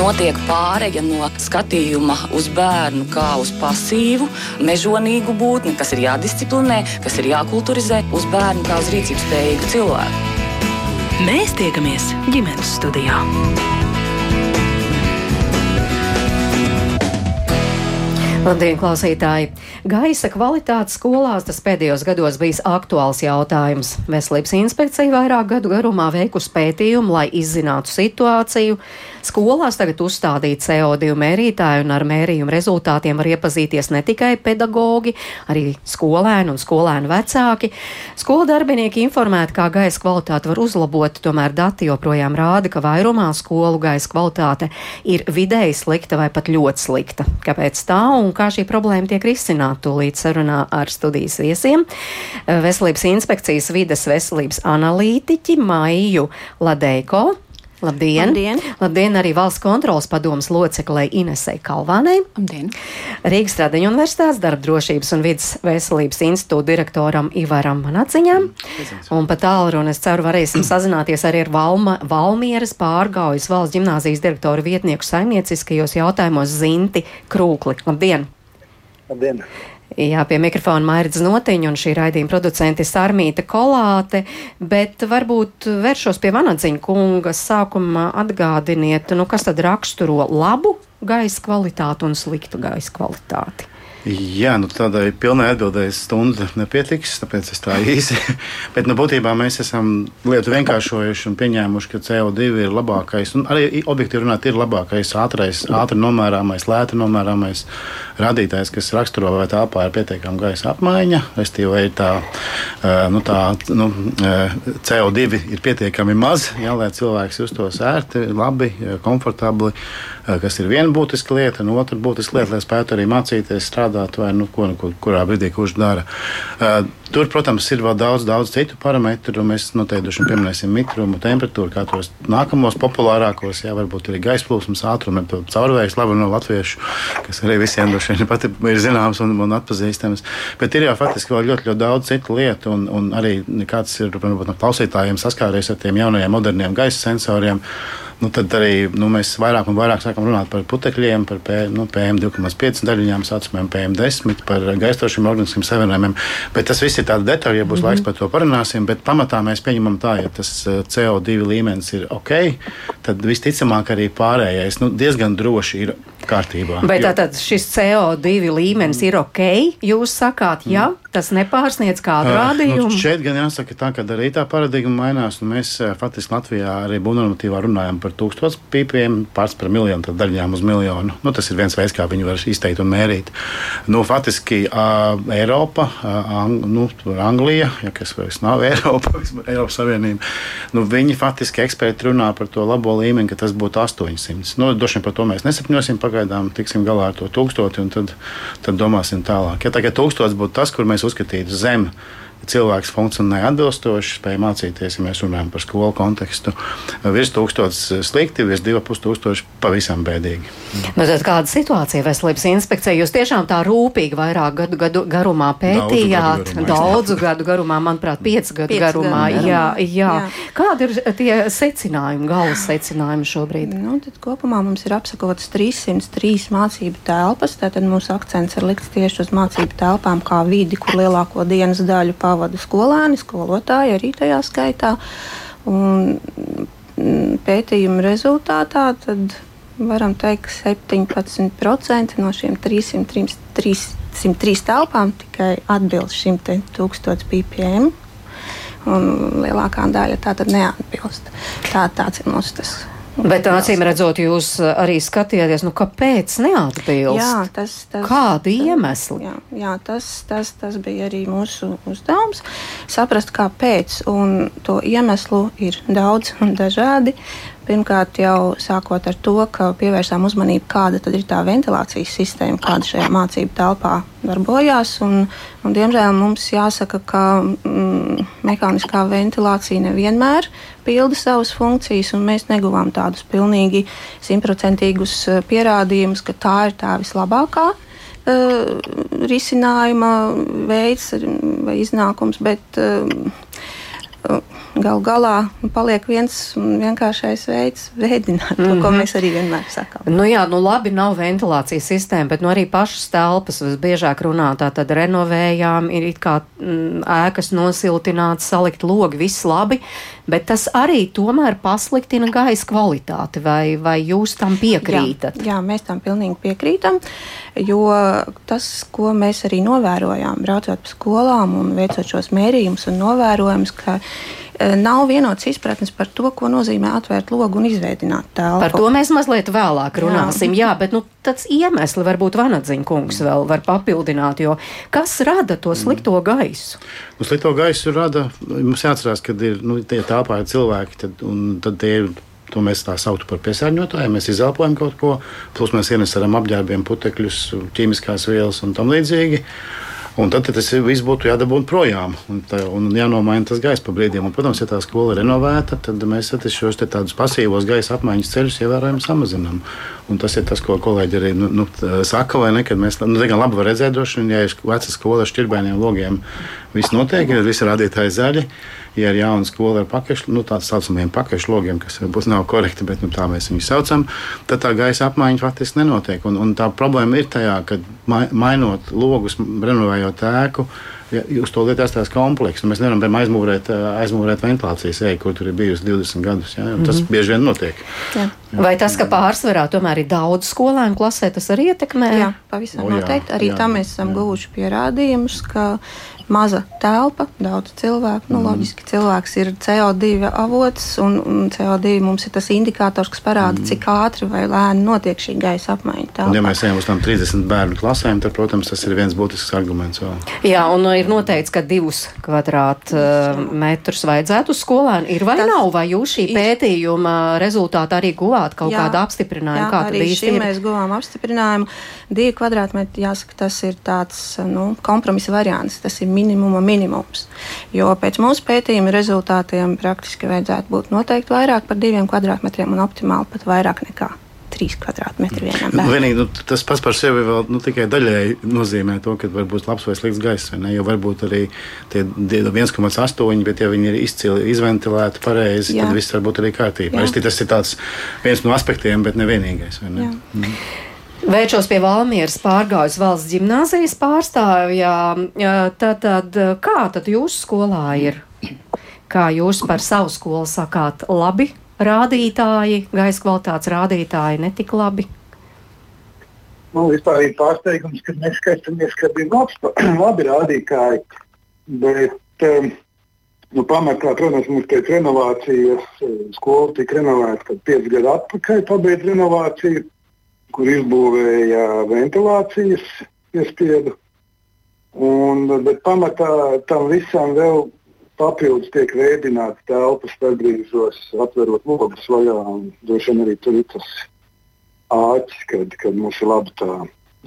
notiek pāreja no skatījuma uz bērnu kā uz pasīvu, mežonīgu būtni, kas ir jādisciplinē, kas ir jākulturizē, uz bērnu kā uz rīcības spējīgu cilvēku. Mēs tiekamies ģimenes studijā. Labdien, klausītāji! Gaisa kvalitāte skolās tas pēdējos gados bijis aktuāls jautājums. Veselības inspekcija vairāk gadu garumā veikusi pētījumu, lai izzinātu situāciju. Skolās tagad uzstādīt CO2 mērītāju, un ar mērījumu rezultātiem var iepazīties ne tikai pedagogi, arī skolēni un skolēnu vecāki. Skolu darbinieki informēti, kā gaisa kvalitāte var uzlabot, tomēr dati joprojām rāda, ka vairumā skolu gaisa kvalitāte ir vidēji slikta vai pat ļoti slikta. Kāpēc tā un kā šī problēma tiek risināta? Tūlīt sarunā ar studijas viesiem. Veselības inspekcijas vides veselības analītiķi Maiju Ladeiko. Labdien! Labdien. Labdien arī valsts kontrolas padomas loceklei Inesei Kalvānei. Labdien. Rīgas Stradiņu universitātes darba drošības un vidas veselības institūta direktoram Ivaram Manaciņam. Un pa tālruni es ceru varēsim sazināties arī ar Valma, Valmieras pārgaujas valsts ģimnāzijas direktoru vietnieku saimnieciskajos jautājumos Zinti Krūkli. Labdien! Labdien! Jā, pie mikrofona Mairits Notiņa un šī raidījuma producente Sarmīta Kolāte, bet varbūt vēršos pie Vanadziņa kunga sākumā atgādiniet, nu kas tad raksturo labu gaisa kvalitāti un sliktu gaisa kvalitāti. Jā, nu tādai pilnai atbildēji stunda nepietiks, tāpēc es tā īsi. Bet nu, būtībā mēs esam lietu vienkāršojuši un pieņēmuši, ka CO2 ir labākais, arī objektīvi runāt, ir labākais, ātrais, ātri nomērāmais, lēti nomērāmais rādītājs, kas raksturo, vai telpā ir pietiekama gaisa apmaiņa, respektīvi, vai tā, nu, tā nu, CO2 ir pietiekami maz, jā, lai cilvēks justos ērti, labi, komfortabli, kas ir viena būtiska lieta, un otra būtiska lieta, lai spētu arī mācīties strādāt, vai nu, ko, nu, kurā brīdī kurš dara. Tur, protams, ir vēl daudz, daudz citu parametru. Mēs noteikti pieminēsim mitrumu, temperatūru, kā tos nākamos populārākos, jā, varbūt arī gaisa plūsmas ātrumu, caurvējs, labi no latviešu, kas arī visiem droši vien pat ir zināms un, un atpazīstams. Bet ir jau faktiski vēl ļoti, ļoti daudz citu lietu, un, un arī kāds ir varbūt, no klausītājiem saskāries ar tiem jaunajiem, moderniem gaisa sensoriem nu, tad arī nu, mēs vairāk un vairāk sākam runāt par putekļiem, par P, nu, PM2,5 daļiņām, saucamiem PM10, par gaistošiem organiskiem savienojumiem. Bet tas viss ir tāds detaļs, ja būs mm -hmm. laiks par to parunāsim. Bet pamatā mēs pieņemam tā, ja tas CO2 līmenis ir ok, tad visticamāk arī pārējais nu, diezgan droši ir kārtībā. Vai tātad šis CO2 līmenis ir ok? Jūs sakāt, jā, mm. tas nepārsniedz kādu uh, rādījumu. Nu, šeit gan jāsaka tā, ka arī tā paradigma mainās. Mēs faktiski Latvijā arī būvnormatīvā runājam par tūkstoš pīpiem, pāris par miljonu daļām uz miljonu. Nu, tas ir viens veids, kā viņi var izteikt un mērīt. Nu, faktiski uh, Eiropa, uh, ang, nu, Anglija, ja kas vairs nav Eiropa, Eiropas Savienība, nu, viņi faktiski eksperti runā par to labo līmeni, ka tas būtu 800. Nu, Droši vien par to mēs nesapņosim pagaidām tiksim galā ar to tūkstoti, un tad, tad domāsim tālāk. Ja tagad tūkstots būtu tas, kur mēs uzskatītu zem cilvēks funkcionē atbilstoši, spēj mācīties, ja mēs runājam par skolu kontekstu. Virs tūkstotis slikti, virs divi tūkstoši pavisam bēdīgi. Nu, tad kāda situācija veselības inspekcija? Jūs tiešām tā rūpīgi vairāk gadu, gadu garumā pētījāt, daudzu gadu garumā, daudzu gadu garumā manuprāt, piecu gadu Piec garumā. Gadu jā, jā. jā. Kādi ir tie secinājumi, galas secinājumi šobrīd? Nu, tad kopumā mums ir apsakotas 303 mācību telpas, tātad mūsu akcents ir likts tieši uz mācību telpām kā vidi, kur lielāko dienas daļu pavadīt pavada skolēni, skolotāji arī tajā skaitā. Un mm, pētījuma rezultātā varam teikt, ka 17% no šiem 303, 303 telpām tikai atbilst šim 1000 ppm. Un lielākā daļa tā tad neatbilst. Tā, tāds ir mūsu tas Bet acīm redzot, jūs uh, arī skatījāties, nu, kāpēc neatbilst? Jā, tas, tas, Kādi iemesli? Jā, jā tas, tas, tas bija arī mūsu uzdevums. Saprast, kāpēc. Un to iemeslu ir daudz un dažādi. Pirmkārt, jau sākot ar to, ka pievērsām uzmanību, kāda ir tā ventilācijas sistēma, kāda šajā mācību telpā darbojās. Un, un, diemžēl mums jāsaka, ka mm, mehāniskā ventilācija nevienmēr pilda savas funkcijas, un mēs neguvām tādus pilnīgi simtprocentīgus eh, pierādījumus, ka tā ir tā vislabākā uh, risinājuma veids vai iznākums. Bet, uh, galu galā paliek viens vienkāršais veids veidot to, mm -hmm. ko Mhm. mēs arī vienmēr sakām. Nu jā, nu labi, nav ventilācijas sistēma, bet nu arī pašas telpas visbiežāk runā, tā tad renovējām, ir it kā mm, ēkas nosiltināts, salikt logi, viss labi, bet tas arī tomēr pasliktina gaisa kvalitāti, vai, vai jūs tam piekrītat? Jā, jā, mēs tam pilnīgi piekrītam, jo tas, ko mēs arī novērojām, braucot pa skolām un veicot šos mērījumus un novērojumus, ka nav vienotas izpratnes par to, ko nozīmē atvērt logu un izveidot telpu. Par to mēs mazliet vēlāk runāsim, jā, jā bet nu, tāds iemesls varbūt Vanadziņa kungs vēl var papildināt, jo kas rada to slikto gaisu? Nu, slikto gaisu rada. Mums jāatcerās, ka ir nu, tie telpā ir cilvēki, tad, un tad tie ir. To mēs tā saucam par piesārņotājiem. Mēs izelpojam kaut ko, plus mēs ienesam apģērbiem, putekļus, ķīmiskās vielas un tam līdzīgi. Un tad, tad tas viss būtu jādabūna projām un, tā, un jānomaina tas gaisa pa brīdiem. Un, protams, ja tā skola ir renovēta, tad mēs šos tādus pasīvos gaisa apmaiņas ceļus ievērojami samazinām. Un tas ir tas, ko kolēģi arī nu, nu, saka, vai ne? Kad mēs nu, labi redzēt, droši vien, ja ir veca skola ar šķirbainiem logiem, viss notiek, ir visi rādītāji zaļi. Ja ir jauna skola ar pakaļ, nu, tādiem saucamiem pakaļlogiem, kas varbūt nav korekti, bet nu, tā mēs viņus saucam, tad tā gaisa apmaiņa faktiski nenotiek. Un, un tā problēma ir tajā, ka mainot logus, renovējot ēku, ja, uz to lietas tās komplekss. Mēs nevaram piemēram, aizmūrēt, aizmūrēt ventilācijas eju, kur tur ir bijusi 20 gadus. Ja? Tas mm -hmm. bieži vien notiek. Jā. Vai tas, ka pārsvarā tomēr ir daudz skolēnu klasē, tas arī ietekmē? Jā, pavisam O, jā, noteikti. Arī jā, tam mēs esam jā. guvuši pierādījumus, ka maza telpa, daudz cilvēku. Nu, Mhm. loģiski, cilvēks ir CO2 avots, un, un CO2 mums ir tas indikators, kas parāda, Mhm. cik ātri vai lēni notiek šī gaisa apmaiņa. Un, ja telpā. mēs ejam uz tām 30 bērnu klasēm, tad, protams, tas ir viens būtisks arguments. Vēl. Jā, un ir noteikts, ka divus kvadrātmetrus vajadzētu uz skolēnu. Ir vai Tas nav, vai jūs šī ir. pētījuma rezultātā arī guvāt kaut Jā, kādu apstiprinājumu? Jā, kā arī šim ir? mēs guvām apstiprinājumu. Divi kvadrātmetri, jāsaka, tas ir tāds nu, kompromisa variants, tas ir minimuma minimums. Jo pēc mūsu pētījuma rezultātiem praktiski vajadzētu būt noteikti vairāk par diviem kvadrātmetriem un optimāli pat vairāk nekā trīs kvadrātmetri vienam Nu, bērnam. vienīgi, nu, tas pats par sevi vēl nu, tikai daļēji nozīmē to, ka var būt labs vai slikts gaiss. vai ne? Jo varbūt arī tie die 1,8, bet ja viņi ir izcili izventilēti pareizi, Jā. tad viss var būt arī kārtībā. Tikai tas ir tāds viens no aspektiem, bet ne vienīgais. vai ne? Jā. Vēršos pie Valmieras pārgājas valsts gimnāzijas pārstāvjā. Tad, tad kā tad jūsu skolā ir? Kā jūs par savu skolu sakāt? Labi rādītāji, gaisa kvalitātes rādītāji netik labi. Nu, vispār ir pārsteigums, ka mēs skatāmies, ka bija labs, labi rādītāji. Bet, um, nu, pamatā, protams, mums pēc renovācijas eh, skola tika renovēta, kad 5 gadu atpakaļ pabeigta renovācija, kur izbūvēja ventilācijas iespiedu. Un, bet pamatā tam visam vēl papildus tiek veidināts telpas starpbrīžos, atverot logus vaļā. Droši vien arī tur ir tas āķis, kad, kad mums ir laba tā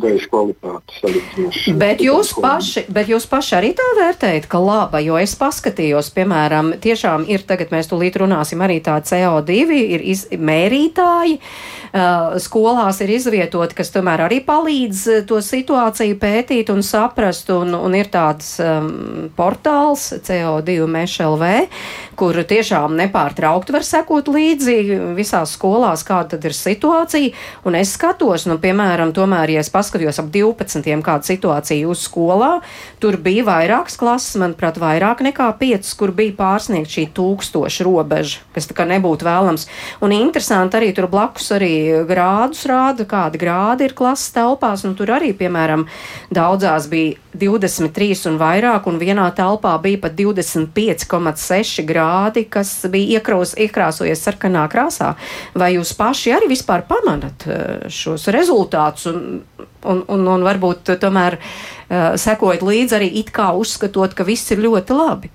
gaisa kvalitāte salīdzinoši. Bet jūs, paši, bet jūs paši arī tā vērtējat, ka laba, jo es paskatījos, piemēram, tiešām ir tagad mēs tūlīt runāsim arī tā CO2, ir iz, mērītāji, uh, skolās ir izvietoti, kas tomēr arī palīdz to situāciju pētīt un saprast, un, un ir tāds um, portāls CO2 mešLV, kur tiešām nepārtraukti var sekot līdzi visās skolās, kāda tad ir situācija, un es skatos, nu, piemēram, tomēr, ja es paskatījos ap 12. kāda situācija jūsu skolā. Tur bija vairākas klases, manuprāt, vairāk nekā 5, kur bija pārsniegt šī tūkstoša robeža, kas tā kā nebūtu vēlams. Un interesanti arī tur blakus arī grādus rāda, kādi grādi ir klases telpās. Nu, tur arī, piemēram, daudzās bija 23 un vairāk, un vienā telpā bija pat 25,6 grādi, kas bija iekrās, iekrāsojies sarkanā krāsā. Vai jūs paši arī vispār pamanat eh, šos rezultātus un, un, un, un varbūt tomēr uh, sekojat līdzi arī it kā uzskatot, ka viss ir ļoti labi?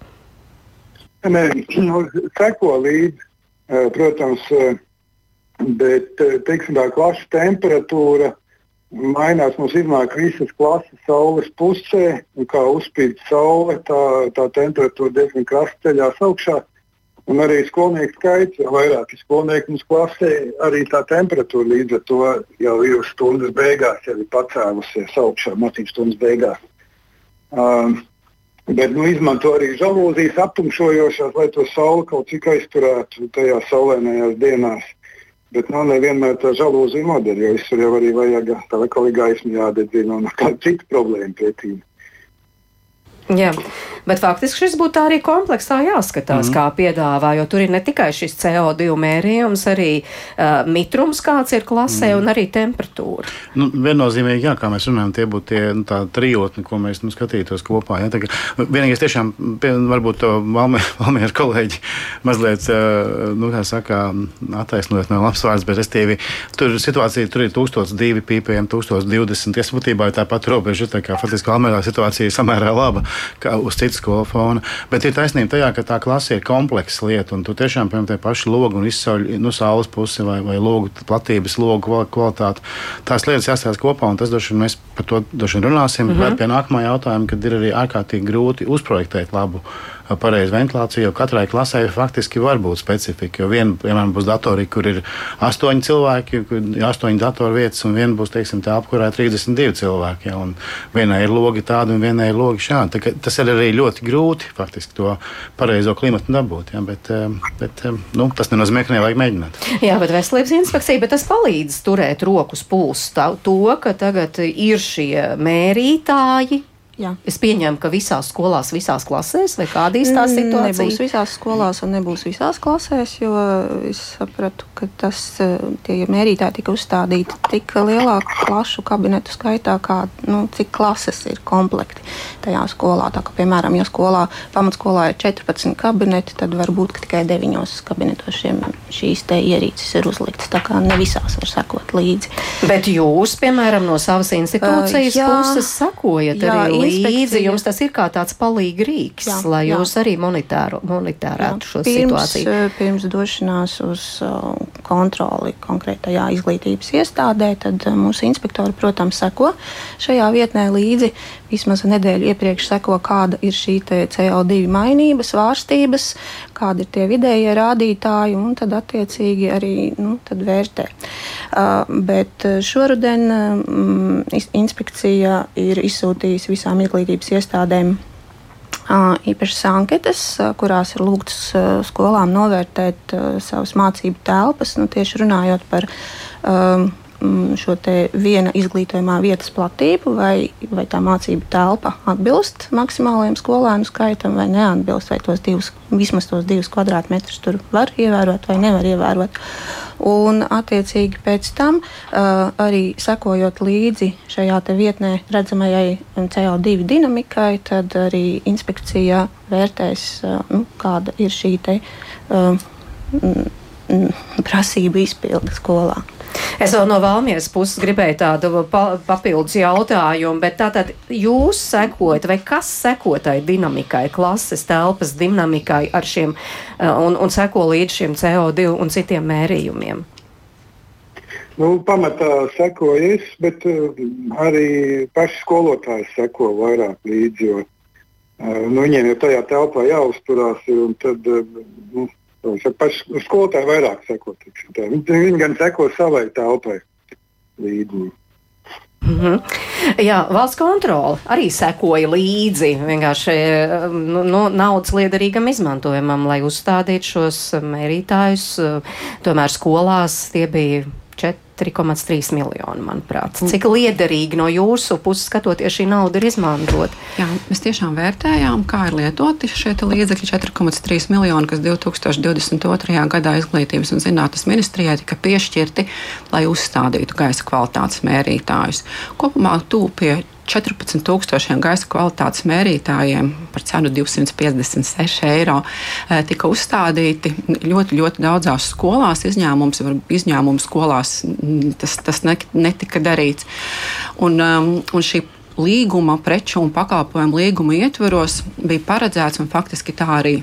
Nē, nu, seko līdzi, eh, protams, bet teiksim, tā klases temperatūra mainās. Mums iznāk visas klases saules pusē, un kā uzspīd saule, tā, tā temperatūra diezgan krasi ceļās augšā. Un arī skolnieku skaits, jo vairāk ir skolnieku mums klasē, arī tā temperatūra līdz ar to jau ir stundas beigās, jau ir pacēlusies augšā, mācību stundas beigās. Um, Bet nu, izmanto arī žalūzijas aptumšojošās, lai to sauli kaut cik aizturētu tajā saulēnējās dienās. Bet nav nevienmēr tā žalūzija modeļa, jo visur jau arī vajag tā kā gaismu jādedzina un kāda cita problēma pētījuma. Jā, bet faktiski šis būtu arī kompleksā jāskatās, mm. kā piedāvā, jo tur ir ne tikai šis CO2 mērījums, arī uh, mitrums, kāds ir klasē, mm. un arī temperatūra. Nu, viennozīmīgi, jā, kā mēs runājam, tie būtu tie nu, trijotni, ko mēs nu, skatītos kopā. Jā, tagad, vienīgais tiešām, pie, varbūt to Valmieru kolēģi mazliet, uh, nu, kā saka, attaisnojot no labs vārds, bet restīvi, tur situācija tur ir 1002 ppm, 1020, tas būtībā ir tāpat robeža, tā kā faktiski Valmierā situācija ir samērā laba uz citas skolu fona. Bet ir taisnība tajā, ka tā klase ir kompleksa lieta, un tu tiešām, piemēram, tie paši logi un izsauļi nu, saules pusi vai, vai logu platības, logu kvalitāti. Tās lietas jāstāsta kopā, un tas droši vien mēs par to droši runāsim. Mm -hmm. Pie nākamā jautājuma, kad ir arī ārkārtīgi grūti uzprojektēt labu pareizu ventilāciju, jo katrai klasē faktiski var būt specifika. Jo viena, piemēram, būs datori, kur ir astoņi cilvēki, astoņi datoru vietas, un viena būs, teiksim, tā apkurē 32 cilvēki. Ja, vienai ir logi tādi, un vienai ir logi šādi. Tā, tas ir arī ļoti grūti faktiski to pareizo klimatu dabūt. Ja, bet, eh, bet eh, nu, tas nenozīmē, ka nevajag mēģināt. Jā, bet veselības inspekcija, bet tas palīdz turēt rokas pulsu to, ka tagad ir šie mērītāji, Jā. Es pieņemu, ka visās skolās, visās klasēs, vai kāda ir tā mm, situācija? Nebūs visās skolās un nebūs visās klasēs, jo es sapratu, ka tas, eh, tie mērītāji tika uzstādīti tik lielā klašu kabinetu skaitā, kā nu, cik klases ir komplekti tajā skolā. Tā kā, piemēram, ja skolā, pamatskolā ir 14 kabineti, tad varbūt tikai 9 kabinetos šiem, šīs ierīces ir uzliktas. Tā kā ne visās var sekot līdzi. Bet jūs, piemēram, no savas institūcijas uh, jā, puses sekojat arī līdzi līdzi. Jums tas ir kā tāds palīgi rīks, jā, lai jā. jūs arī monitēru, monitērētu jā. šo pirms, situāciju. Eh, pirms došanās uz uh, kontroli konkrētajā izglītības iestādē, tad uh, mūsu inspektori, protams, seko šajā vietnē līdzi. Vismaz nedēļu iepriekš seko, kāda ir šī CO2 mainība, svārstības, kādi ir tie vidējie rādītāji, un tad attiecīgi arī nu, tad vērtē. Uh, bet šoruden um, inspekcija ir izsūtījusi visām izglītības iestādēm īpašas anketas, kurās ir lūgts skolām novērtēt savas mācību telpas, nu, tieši runājot par um, šo viena izglītojumā vietas platību, vai, vai tā mācību telpa atbilst maksimālajiem skolēnu skaitam, vai neatbilst, vai tos divus, vismaz tos divus kvadrātmetrus tur var ievērot vai nevar ievērot. Un, attiecīgi, pēc tam uh, arī sekojot līdzi šajā vietnē redzamajai CO2 dinamikai, tad arī inspekcija vērtēs, uh, nu, kāda ir šī te, uh, prasība izpilde skolā. Es vēl no Valmieras puses gribēju tādu pa, papildus jautājumu, bet tātad jūs sekojat, vai kas seko tai dinamikai, klases telpas dinamikai ar šiem eh, un, un seko līdz šiem CO2 un citiem mērījumiem? Nu, pamatā sekoju es, bet uh, arī paši skolotāji seko vairāk līdzi. Jo, uh, nu, viņiem jau tajā telpā jāuzturās, un tad nu, Paši skolotāji vairāk seko. Viņi, viņi gan seko savai telpai līdzi. Mm -hmm. Jā, valsts kontrole arī sekoja līdzi vienkārši nu, nu, naudas liederīgam izmantojumam, lai uzstādītu šos mērītājus. Tomēr skolās tie bija 4,3 miljoni, manuprāt. Cik liederīgi no jūsu puses skatoties šī nauda ir izmantot? Jā, mēs tiešām vērtējām, kā ir lietoti šie līdzekļi 4,3 miljoni, kas 2022. gadā izglītības un zinātnes ministrijai tika piešķirti, lai uzstādītu gaisa kvalitātes mērītājus. Kopumā tūpie 14,000 gaisa kvalitātes mērītājiem par cenu 256 eiro eh, tika uzstādīti ļoti, ļoti daudzās skolās. Izņēmums, izņēmums skolās tas, tas netika darīts. Un, um, un šī līguma, preču un pakalpojumu līguma ietveros bija paredzēts, un faktiski tā arī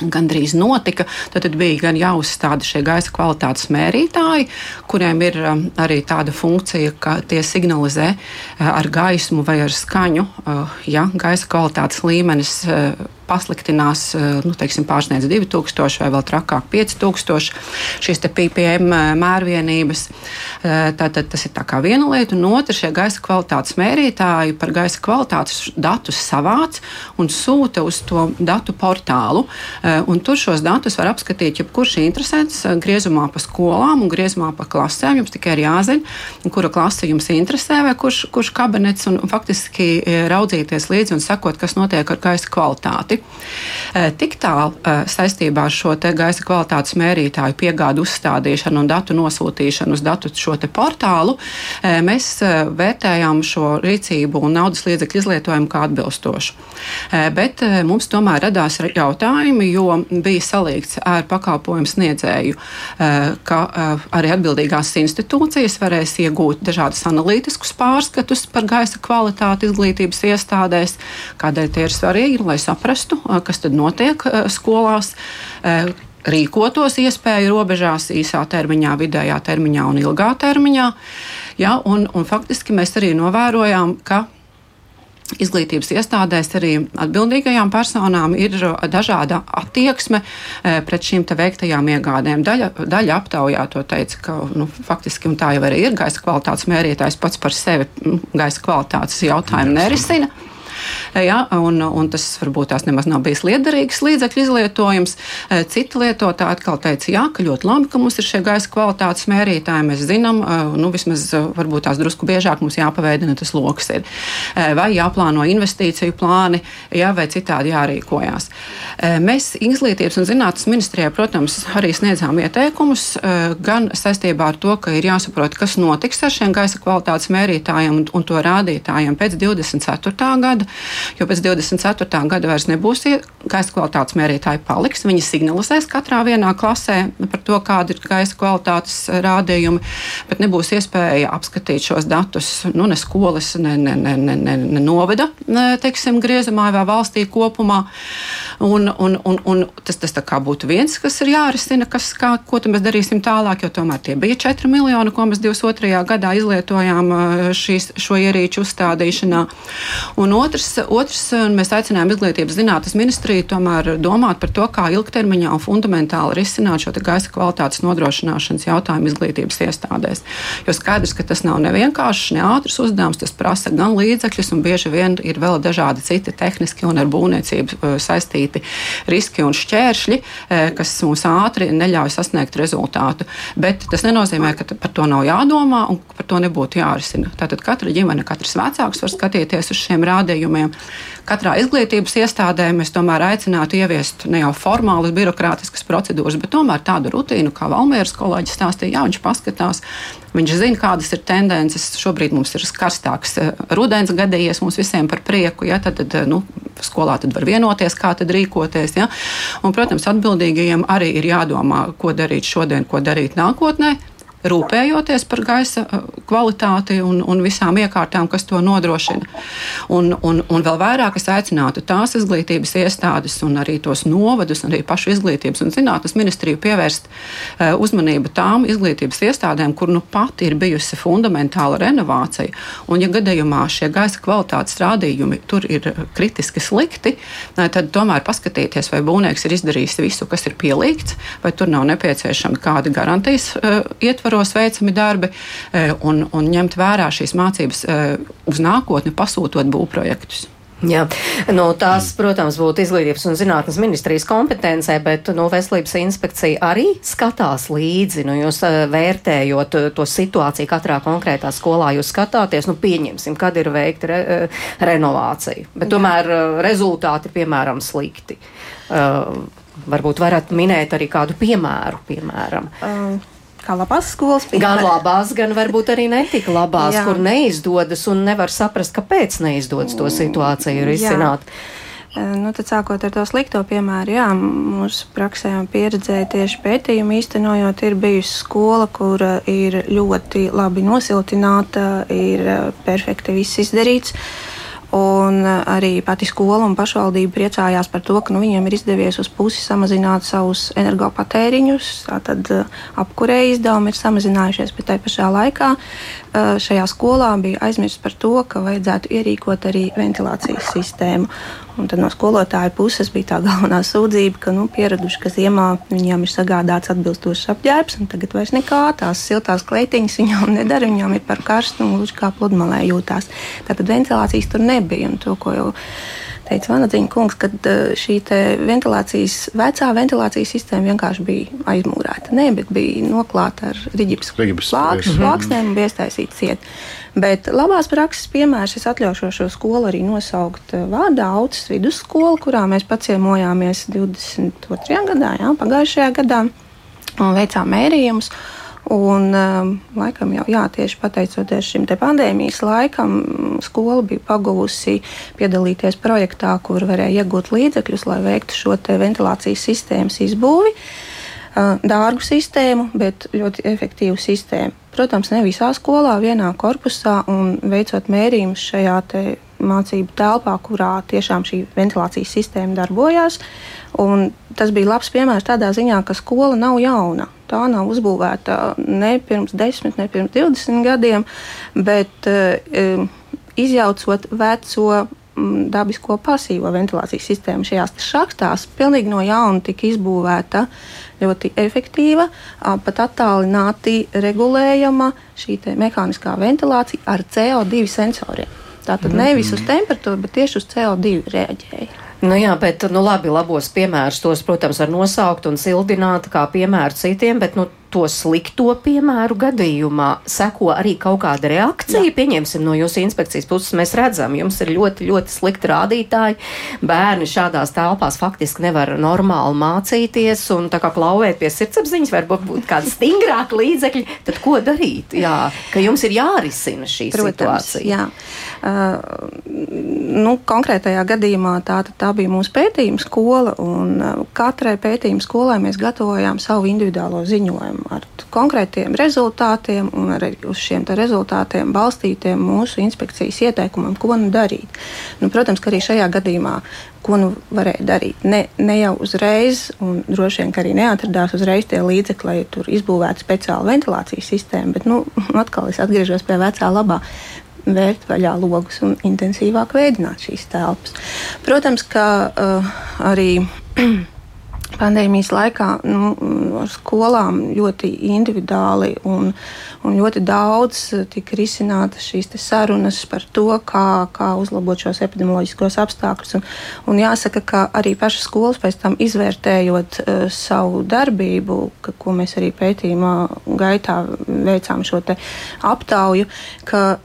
gandrīz notika. Tad, tad bija gan jāuzstāda šie gaisa kvalitātes mērītāji, kuriem ir um, arī tāda funkcija, ka tie signalizē uh, ar gaismu vai ar skaņu, uh, ja gaisa kvalitātes līmenis uh, pasliktinās, nu, teiksim, pārsniedz 2000 vai vēl trakāk 5000 šīs PPM mērvienības. Tātad tas ir tā kā viena lieta, un otra šie gaisa kvalitātes mērītāji par gaisa kvalitātes datus savāc un sūta uz to datu portālu. Un tur šos datus var apskatīt jebkurš interesants griezumā pa skolām un griezumā pa klasēm. Jums tikai ir jāzina, kura klase jums interesē vai kurš, kurš kabinets, un faktiski raudzīties līdzi un sekot, kas notiek ar gaisa kvalitāti. Tik tālu saistībā ar šo gaisa kvalitātes mērītāju piegādu uzstādīšanu un datu nosūtīšanu uz datu šo portālu, mēs vērtējām šo rīcību un naudas līdzekļu izlietojumu kā atbilstošu. Bet mums tomēr radās jautājumi, jo bija salīgts ar pakalpojumu sniedzēju, ka arī atbildīgās institūcijas varēs iegūt dažādus analītiskus pārskatus par gaisa kvalitāti izglītības iestādēs. Kādēļ tie ir svarīgi, lai saprastu, kas tad notiek skolās rīkotos iespēju robežās, īsā termiņā, vidējā termiņā un ilgā termiņā. Ja, un, un faktiski mēs arī novērojām, ka Izglītības iestādēs arī atbildīgajām personām ir dažāda attieksme pret šīm veiktajām iegādēm. Daļa, daļa aptaujā to teica, ka nu, faktiski tā jau arī ir gaisa kvalitātes mērītājs pats par sevi gaisa kvalitātes jautājumu nerisina. Ja, un, un tas varbūt tās nemaz nav bijis liederīgs līdzekļu izlietojums. Eh, citi lietotāji atkal teica, jā, ka ļoti labi, ka mums ir šie gaisa kvalitātes mērītāji. Mēs zinām, eh, nu, vismaz eh, varbūt tās drusku biežāk mums jāpaveidina tas lokus ir. Vai jāplāno investīciju plāni, jā, vai citādi jārīkojās. Mēs Izglītības un zinātnes ministrijā, protams, arī sniedzām ieteikumus gan saistībā ar to, ka ir jāsaprot, kas notiks ar šiem gaisa kvalitātes mērītājiem un, un to rādītājiem pēc 24. gada jo pēc 24. gada vairs nebūs gaisa kvalitātes mērītāji paliks. Viņi signalizēs katrā vienā klasē par to, kāda ir gaisa kvalitātes rādījumi, bet nebūs iespēja apskatīt šos datus nu, ne skolas, ne, ne, ne, ne, ne, ne novada teiksim, griezumā vai valstī kopumā. Un, un, un, un tas, tas būtu viens, kas ir jārisina, kas, kā, ko mēs darīsim tālāk, jo tomēr tie bija 4 miljoni, ko mēs 22. gadā izlietojām šīs, šo ierīču uzstādīšanā. Un otrs, otrs, mēs aicinājām izglītības zinātnes ministriju tomēr domāt par to, kā ilgtermiņā un fundamentāli risināt šo gaisa kvalitātes nodrošināšanas jautājumu izglītības iestādēs. Jo skaidrs, ka tas nav nevienkāršs, ne ātrs uzdevums, tas prasa gan līdzekļus, un bieži vien ir vēl dažādi citi tehniski un ar būvniecību saistīti saistīti riski un šķēršļi, eh, kas mums ātri neļauj sasniegt rezultātu. Bet tas nenozīmē, ka par to nav jādomā un par to nebūtu jārisina. Tātad katra ģimene, katrs vecāks var skatīties uz šiem rādījumiem. Katrā izglītības iestādē mēs tomēr aicinātu ieviest ne jau formālas, birokrātiskas procedūras, bet tomēr tādu rutīnu, kā Valmieras kolēģis stāstīja, jā, viņš paskatās. Viņš zina, kādas ir tendences. Šobrīd mums ir karstāks eh, rudens gadījies mums visiem par prieku. Ja, tad, tad eh, nu, skolā tad var vienoties, kā tad rīkoties. Ja? Un, protams, atbildīgajiem arī ir jādomā, ko darīt šodien, ko darīt nākotnē rūpējoties par gaisa uh, kvalitāti un, un visām iekārtām, kas to nodrošina. Un, un, un vēl vairāk es aicinātu tās izglītības iestādes un arī tos novadus, arī pašu izglītības un zinātnes ministriju pievērst uh, uzmanību tām izglītības iestādēm, kur nu pat ir bijusi fundamentāla renovācija. Un, ja gadījumā šie gaisa kvalitātes rādījumi tur ir kritiski slikti, tad tomēr paskatīties, vai būvnieks ir izdarījis visu, kas ir pielīgts, vai tur nav nepieciešami kādi garantijas uh, ietvaros ietvaros veicami darbi e, un, un ņemt vērā šīs mācības e, uz nākotni, pasūtot būvprojektus. Jā, nu, tās, protams, būtu izglītības un zinātnes ministrijas kompetencē, bet nu, veselības inspekcija arī skatās līdzi. Nu, jūs uh, vērtējot to situāciju katrā konkrētā skolā, jūs skatāties, nu, pieņemsim, kad ir veikta re, renovācija. Bet tomēr uh, rezultāti, piemēram, slikti. Uh, varbūt varat minēt arī kādu piemēru, piemēram. Uh kā labās skolas. Piemēram. Gan labās, gan varbūt arī netika labās, Jā. kur neizdodas un nevar saprast, kāpēc neizdodas to situāciju risināt. Nu, tad sākot ar to slikto piemēru, jā, mūsu praksē un pieredzē tieši pētījumu īstenojot, ir bijusi skola, kur ir ļoti labi nosiltināta, ir perfekti viss izdarīts. Un arī pati skola un pašvaldība priecājās par to, ka nu, viņiem ir izdevies uz pusi samazināt savus energopatēriņus. Tātad apkurē izdevumi ir samazinājušies, bet tajā pašā laikā šajā skolā bija aizmirsts par to, ka vajadzētu ierīkot arī ventilācijas sistēmu. Un tad no skolotāja puses bija tā galvenā sūdzība, ka nu, pieraduši, ka ziemā viņiem ir sagādāts atbilstošs apģērbs, un tagad vairs nekā tās siltās kleitiņas viņām nedara. Viņām ir par karstu un gluži kā pludmalē jūtās. Tātad ventilācijas tur nebija. To, jau teica Vanadziņa kungs, ka šī ventilācijas, vecā ventilācijas sistēma vienkārši bija aizmūrēta. Nē, bet bija noklāta ar riģips plāksnēm un bija iestaisīta cieta. Bet labās prakses piemērs es atļaušos šo skolu arī nosaukt eh, vārdā Autas vidusskola, kurā mēs paciemojāmies 22. gadā, jā, pagājušajā gadā, un veicām mērījumus. Un, um, laikam jau jā, tieši pateicoties šim pandēmijas laikam, skola bija paguvusi piedalīties projektā, kur varēja iegūt līdzekļus, lai veiktu šo ventilācijas sistēmas izbūvi. Uh, dārgu sistēmu, bet ļoti efektīvu sistēmu. Protams, ne visā skolā, vienā korpusā un veicot mērījumus šajā te mācību telpā, kurā tiešām šī ventilācijas sistēma darbojās. Un tas bija labs piemērs tādā ziņā, ka skola nav jauna. Tā nav uzbūvēta ne pirms 10, ne pirms 20 gadiem, bet uh, izjaucot veco mm, dabisko pasīvo ventilācijas sistēmu šajās šachtās, pilnīgi no jauna tika izbūvēta ļoti efektīva, pat attālināti regulējama šī mehāniskā ventilācija ar CO2 sensoriem. Tātad -hmm. nevis uz temperatūru, bet tieši uz CO2 reaģēja. Nu jā, bet, nu labi, labos piemērus tos, protams, var nosaukt un sildināt kā piemēru citiem, bet, nu, to slikto piemēru gadījumā seko arī kaut kāda reakcija. Jā. Pieņemsim no jūsu inspekcijas puses, mēs redzam, jums ir ļoti, ļoti slikti rādītāji. Bērni šādās telpās faktiski nevar normāli mācīties un tā kā klauvēt pie sirdsapziņas, varbūt būt kādi stingrāki līdzekļi. Tad ko darīt? Jā, ka jums ir jārisina šī Protams, situācija. Jā. Uh, nu, konkrētajā gadījumā tā, tā bija mūsu pētījuma skola, un uh, katrai pētījuma skolai mēs gatavojām savu individuālo ziņojumu ar konkrētiem rezultātiem un arī uz šiem rezultātiem balstītiem mūsu inspekcijas ieteikumam, ko nu darīt. Nu, protams, ka arī šajā gadījumā ko nu varēja darīt. Ne, ne jau uzreiz, un droši vien arī neatradās uzreiz tie līdzekļi, lai tur izbūvētu speciālu ventilācijas sistēmu, bet nu, atkal es atgriežos pie vecā labā. Vērt vaļā logus un intensīvāk veidot šīs telpas. Protams, ka uh, arī pandēmijas laikā nu, skolām ļoti individuāli un, un ļoti daudz tika risinātas šīs sarunas par to, kā, kā uzlabot šos epidemioloģiskos apstākļus. Un, un jāsaka, ka arī pašas skolas pēc tam izvērtējot uh, savu darbību, ka, ko mēs arī pētījumā gaitā veicām šo aptauju, ka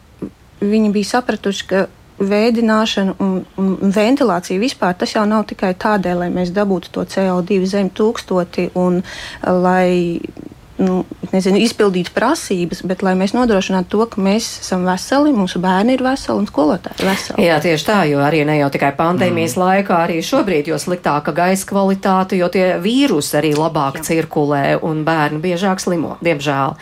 viņi bija sapratuši, ka vēdināšana un, un ventilācija vispār tas jau nav tikai tādēļ, lai mēs dabūtu to CO2 zem tūkstoti un lai nu, nezinu, izpildīt prasības, bet lai mēs nodrošinātu to, ka mēs esam veseli, mūsu bērni ir veseli un skolotāji ir veseli. Jā, tieši tā, jo arī ne jau tikai pandēmijas mm. laikā, arī šobrīd, jo sliktāka gaisa kvalitāte, jo tie vīrusi arī labāk Jā. cirkulē un bērni biežāk slimo, diemžēl.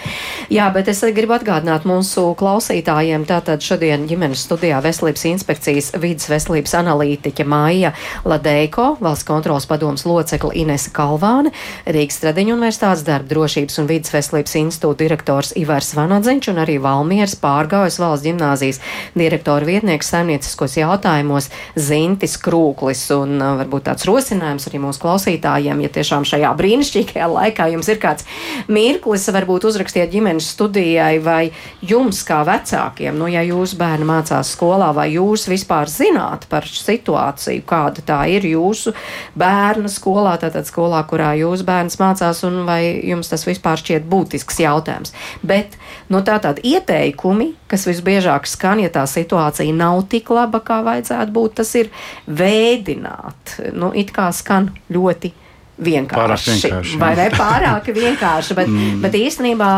Jā, bet es gribu atgādināt mūsu klausītājiem, tātad šodien ģimenes studijā veselības inspekcijas vidas veselības analītiķa Maija Ladeiko, valsts kontrolas padomas locekla Inese Kalvāne, Rīgas Stradiņu universitātes darba drošības un vidas veselības institūta direktors Ivars Vanadziņš un arī Valmieras pārgājas valsts ģimnāzijas direktora vietnieks saimnieciskos jautājumos Zintis Krūklis. Un uh, varbūt tāds rosinājums arī mūsu klausītājiem, ja tiešām šajā brīnišķīgajā laikā jums ir kāds mirklis, varbūt uzrakstiet ģimenes studijai vai jums kā vecākiem, nu ja jūsu bērni mācās skolā, vai jūs vispār zināt par situāciju, kāda tā ir jūsu bērna skolā, tātad skolā, kurā jūsu bērns mācās, un vai jums tas vispār šķiet būtisks jautājums. Bet no nu, tā tāda ieteikumi, kas visbiežāk skan, ja tā situācija nav tik laba, kā vajadzētu būt, tas ir vēdināt. Nu, it kā skan ļoti vienkārši. Pārāk vienkārši, vai ne pārāk vienkārši, bet, mm. bet īstenībā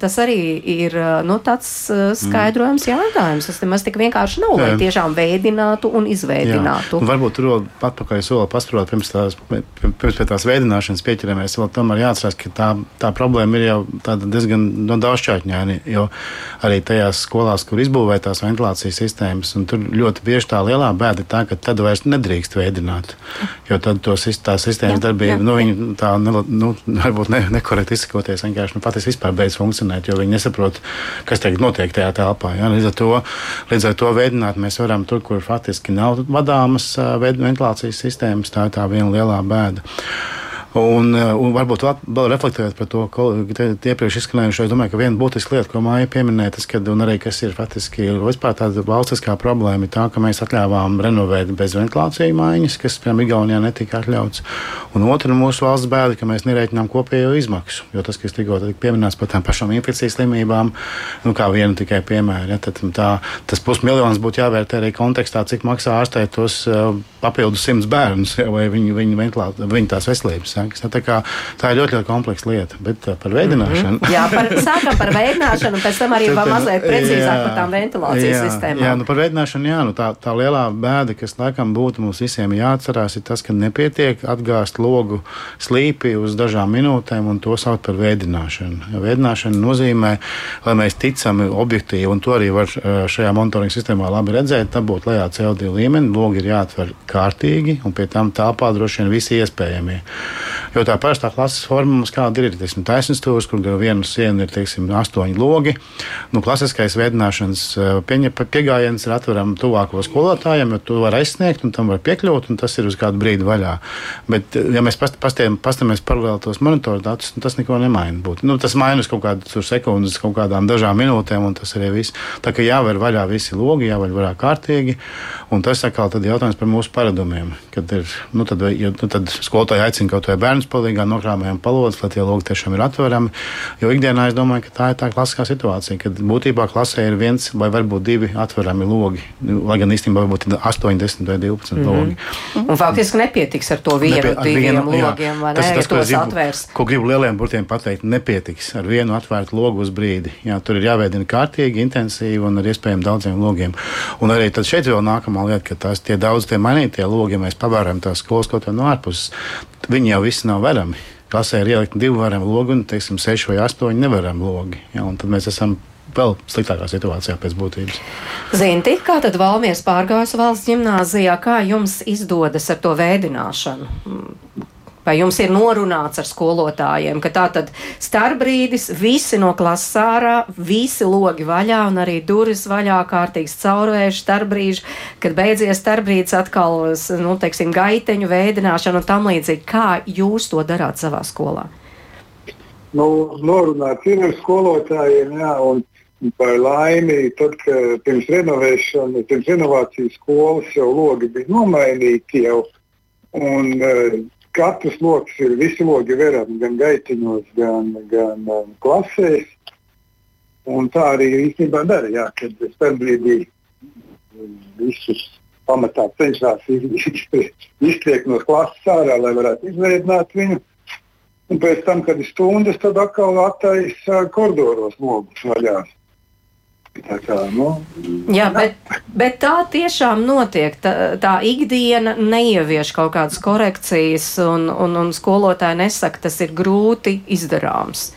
tas arī ir nu, tāds uh, skaidrojums jautājums. Tas nemaz tik vienkārši nav, lai tiešām veidinātu un izveidinātu. Un varbūt tur vēl atpakaļ soli pasprot, pirms, tās, pirms pie tās veidināšanas pieķeramies. Vēl tomēr jāatcerās, ka tā, tā problēma ir jau tāda diezgan no daudzšķaitņaini. Jo arī tajās skolās, kur izbūvētās ventilācijas sistēmas, un tur ļoti bieži tā lielā bēda ir tā, ka tad vairs nedrīkst veidināt. Jo tad to, sis- tā sistēmas darbība. Nu, viņi tā nu, varbūt ne, nekorekti izsakoties, vienkārši nu, patiesībā vispār beidz funkcionēt, jo viņi nesaprot, kas tagad notiek tajā telpā. Ja? Līdz, ar to, līdz ar to veidināt mēs varam tur, kur faktiski nav vadāmas veid- ventilācijas sistēmas. Tā ir tā viena lielā bēda. Un, eh, un varbūt vēl- reflektējot par to, ko iepriekš izskanējušo, es domāju, ka viena būtiska lieta, ko māja pieminēja, tas, kad, un arī kas ir faktiski vispār tāda valstiskā problēma, ir tā, ka mēs atļāvām renovēt bez ventilācijas mājiņas, kas, piemēram, Igaunijā netika atļauts. Un otra mūsu valsts bēda, ka mēs nereiķinām kopējo izmaksu. Jo tas, kas tikko tika pieminēts par tām pašām infekcijas slimībām, nu, kā viena tikai piemēra, ja, tad tā, tas pusmiljons būtu jāvērtē arī kontekstā, cik maksā ārstēt tos uh, papildus simts bērnus ja, vai viņu, viņu, ventilā- viņu tās veselības. sekas. Ja, tā, kā, tā ir ļoti, ļoti kompleksa lieta. Bet uh, par veidināšanu. Jā, par, sākam par veidināšanu, pēc tam arī vēl mazliet precīzāk par tām ventilācijas jā, sistēmām. Jā, nu par veidināšanu, jā, nu tā, tā lielā bēda, kas laikam būtu mums visiem jāatcerās, ir tas, ka nepietiek atgāzt logu slīpi uz dažām minūtēm un to sauc par veidināšanu. Veidināšana nozīmē, lai mēs ticami, objektīvi, un to arī var eh, šajā monitoringa sistēmā labi redzēt, dabūt lejā CO2 līmeni, logi ir jāatver kārtīgi un pie tam telpā droši vien visi iespējamie. Jo tā parastā klases forma mums kāda ir, teiksim, taisnības stūris, kur gar vienu sienu ir, teiksim, astoņi logi. Nu, klasiskais veidināšanas eh, pieejams ir atveram tuvāko skolotājiem, jo to var aizsniegt un tam var piekļūt, un tas ir uz kādu brīdi vaļā. Bet, eh, ja mēs past- pastiem- pastamies paralēli tos monitoru datus, nu, tas neko nemaina. Būt. Nu, tas maina uz kaut tur sekundes, kaut kādām dažām minūtēm, un tas arī viss. Tā kā jāver vaļā visi logi, jāver vaļā kārtīgi, un tas atkal tad jautājums par mūsu paradumiem. Kad ir, nu, tad, ja, nu, tad skolotāji aicina kaut vai bērnus palīgā nokrāmējam palodas, lai tie logi tiešām ir atverami. Jo ikdienā es domāju, ka tā ir tā klasiskā situācija, kad būtībā klasē ir viens vai varbūt divi atverami logi. Nu, Lai gan īstenībā varbūt ir 8, 10 vai 12 mm -hmm. logi. Un faktiski nepietiks ar to vienu, Nepie- ar diviem vienu, jā. logiem, vai Tas ne, ir ja tas, ko tos gribu- atvērs. Ko gribu lieliem burtiem pateikt, nepietiks ar vienu atvērtu logu uz brīdi. Jā, tur ir jāveidina kārtīgi, intensīvi un ar iespējami daudziem logiem. Un arī tad šeit vēl nākamā lieta, ka tās tie daudz tie mainītie logi, ja mēs pavērām tās skolas kaut kā no ārpuses, viņi jau visi nav verami. Klasē ir ielikt divi varami logi un, teiksim, seši vai astoņi nevarami logi. Jā, un tad mēs esam vēl sliktākā situācijā pēc būtības. Zinti, kā tad Valmies pārgājas valsts gimnāzijā, kā jums izdodas ar to veidināšanu? Vai jums ir norunāts ar skolotājiem, ka tā tad starpbrīdis, visi no klases ārā, visi logi vaļā un arī durvis vaļā, kārtīgs caurvērš, starpbrīži, kad beidzies starpbrīdis atkal, nu, teiksim, gaiteņu veidināšana un tam līdzīgi. Kā jūs to darāt savā skolā? Nu, norunāts ir ar skolotājiem, jā, un par laimi, tad, kad pirms renovēšanas, pirms renovācijas skolas jau logi bija nomainīti jau, un uh, katrs loks ir, visi logi verami gan gaitiņos, gan, gan um, klasēs. Un tā arī īstenībā dara, jā, kad starpbrīdī um, visus pamatā cenšas iztriekt no klases ārā, lai varētu izveidot viņu. Un pēc tam, kad ir stundas, tad atkal attaisa koridoros logus vaļā. Kā, nu, Jā, bet, bet tā tiešām notiek. Tā, tā ikdiena neievieš kaut kādas korekcijas, un, un, un skolotāji nesaka, tas ir grūti izdarāms.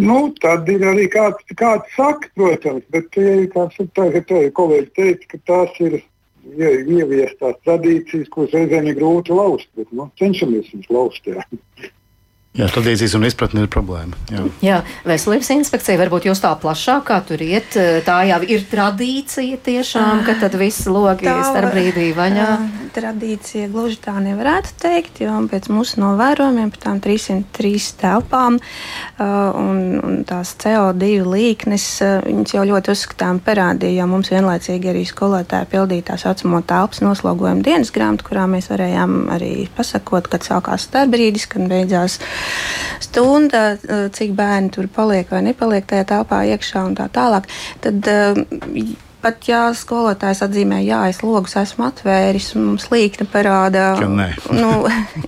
nu, tad ir arī kāds, kāds saka, protams, bet tie, kāds, tā, tā, kolēģi teica, ka tās ir ie- ieviestās tradīcijas, kuras reizēm ir grūti lauzt, bet nu, cenšamies viņus lauzt. Jā. Jā, tradīcijas un izpratne ir problēma. Jā. Jā, veselības inspekcija varbūt jūs tā plašāk kā tur iet. Tā jau ir tradīcija tiešām, ka tad visi logi Tā, starp brīdī vaļā. Tradīcija gluži tā nevarētu teikt, jo pēc mūsu novērojumiem par tām 303 telpām un, un tās CO2 līknes viņas jau ļoti uzskatām parādīja, jo mums vienlaicīgi arī skolotāji pildīja tā saucamo telpas noslogojumu dienas grāmatu, kurā mēs varējām arī pasakot, kad sākās starpbrīdis, kad beidzās stunda, ā, cik bērni tur paliek vai nepaliek tajā telpā iekšā un tā tālāk. Tad, ā, Pat ja skolotājs atzīmē, jā, es logus esmu atvēris, un mums līkne parāda, Ka nē. nu,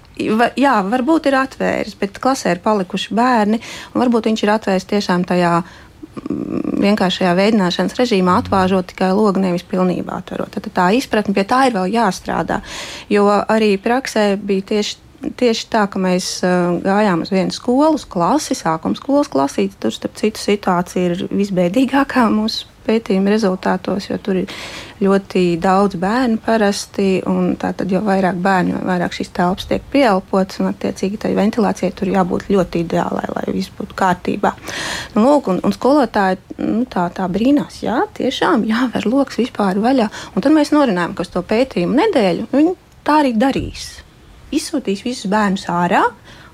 jā, varbūt ir atvēris, bet klasē ir palikuši bērni, un varbūt viņš ir atvēris tiešām tajā mm, vienkāršajā veidināšanas režīmā atvāžot tikai logu, nevis pilnībā atverot. Tad tā izpratne pie tā ir vēl jāstrādā, jo arī praksē bija tieši. Tieši tā, ka mēs uh, gājām uz vienu skolu, uz klasi, sākuma skolas klasīti. Tur, starp citu, situācija ir visbēdīgākā mūsu pētījuma rezultātos, jo tur ir ļoti daudz bērnu parasti. Tātad, jo vairāk bērnu, jo vairāk šīs telpas tiek pieelpotas, un attiecīgi tai ventilācijai tur jābūt ļoti ideālai, lai viss būtu kārtībā. Nu, lūk, un, un skolotāji nu, tā, tā brīnās, jā, tiešām jāver lokus vispār vaļā. Un tad mēs norinājām, ka uz to pētījumu nedēļu viņi tā arī darīs. Izsūtīs visus bērnus ārā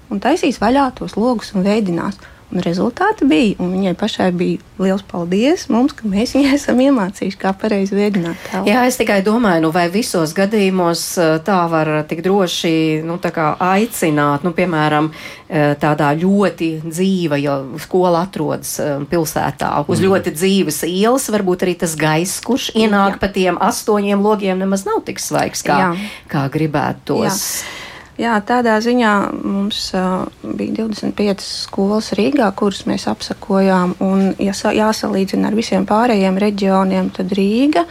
un taisīs vaļā tos logus un veidinās. Un rezultāti bija, un viņai pašai bija liels paldies mums, ka mēs viņai esam iemācījuši, kā pareizi veidot telpu. Jā, es tikai domāju, nu, vai visos gadījumos eh, tā var tik droši nu, tā aicināt, nu, piemēram, eh, tādā ļoti dzīva, jo skola atrodas eh, pilsētā, uz mm. ļoti dzīves ielas, varbūt arī tas gaiss, kurš ienāk Jā. pa tiem astoņiem logiem, nemaz nav tik svaigs, kā, Jā. kā gribētos. Jā. Jā, tādā ziņā mums uh, bija 25 skolas Rīgā, kuras mēs apsakojām. Un, ja jāsalīdzina ar visiem pārējiem reģioniem, tad Rīga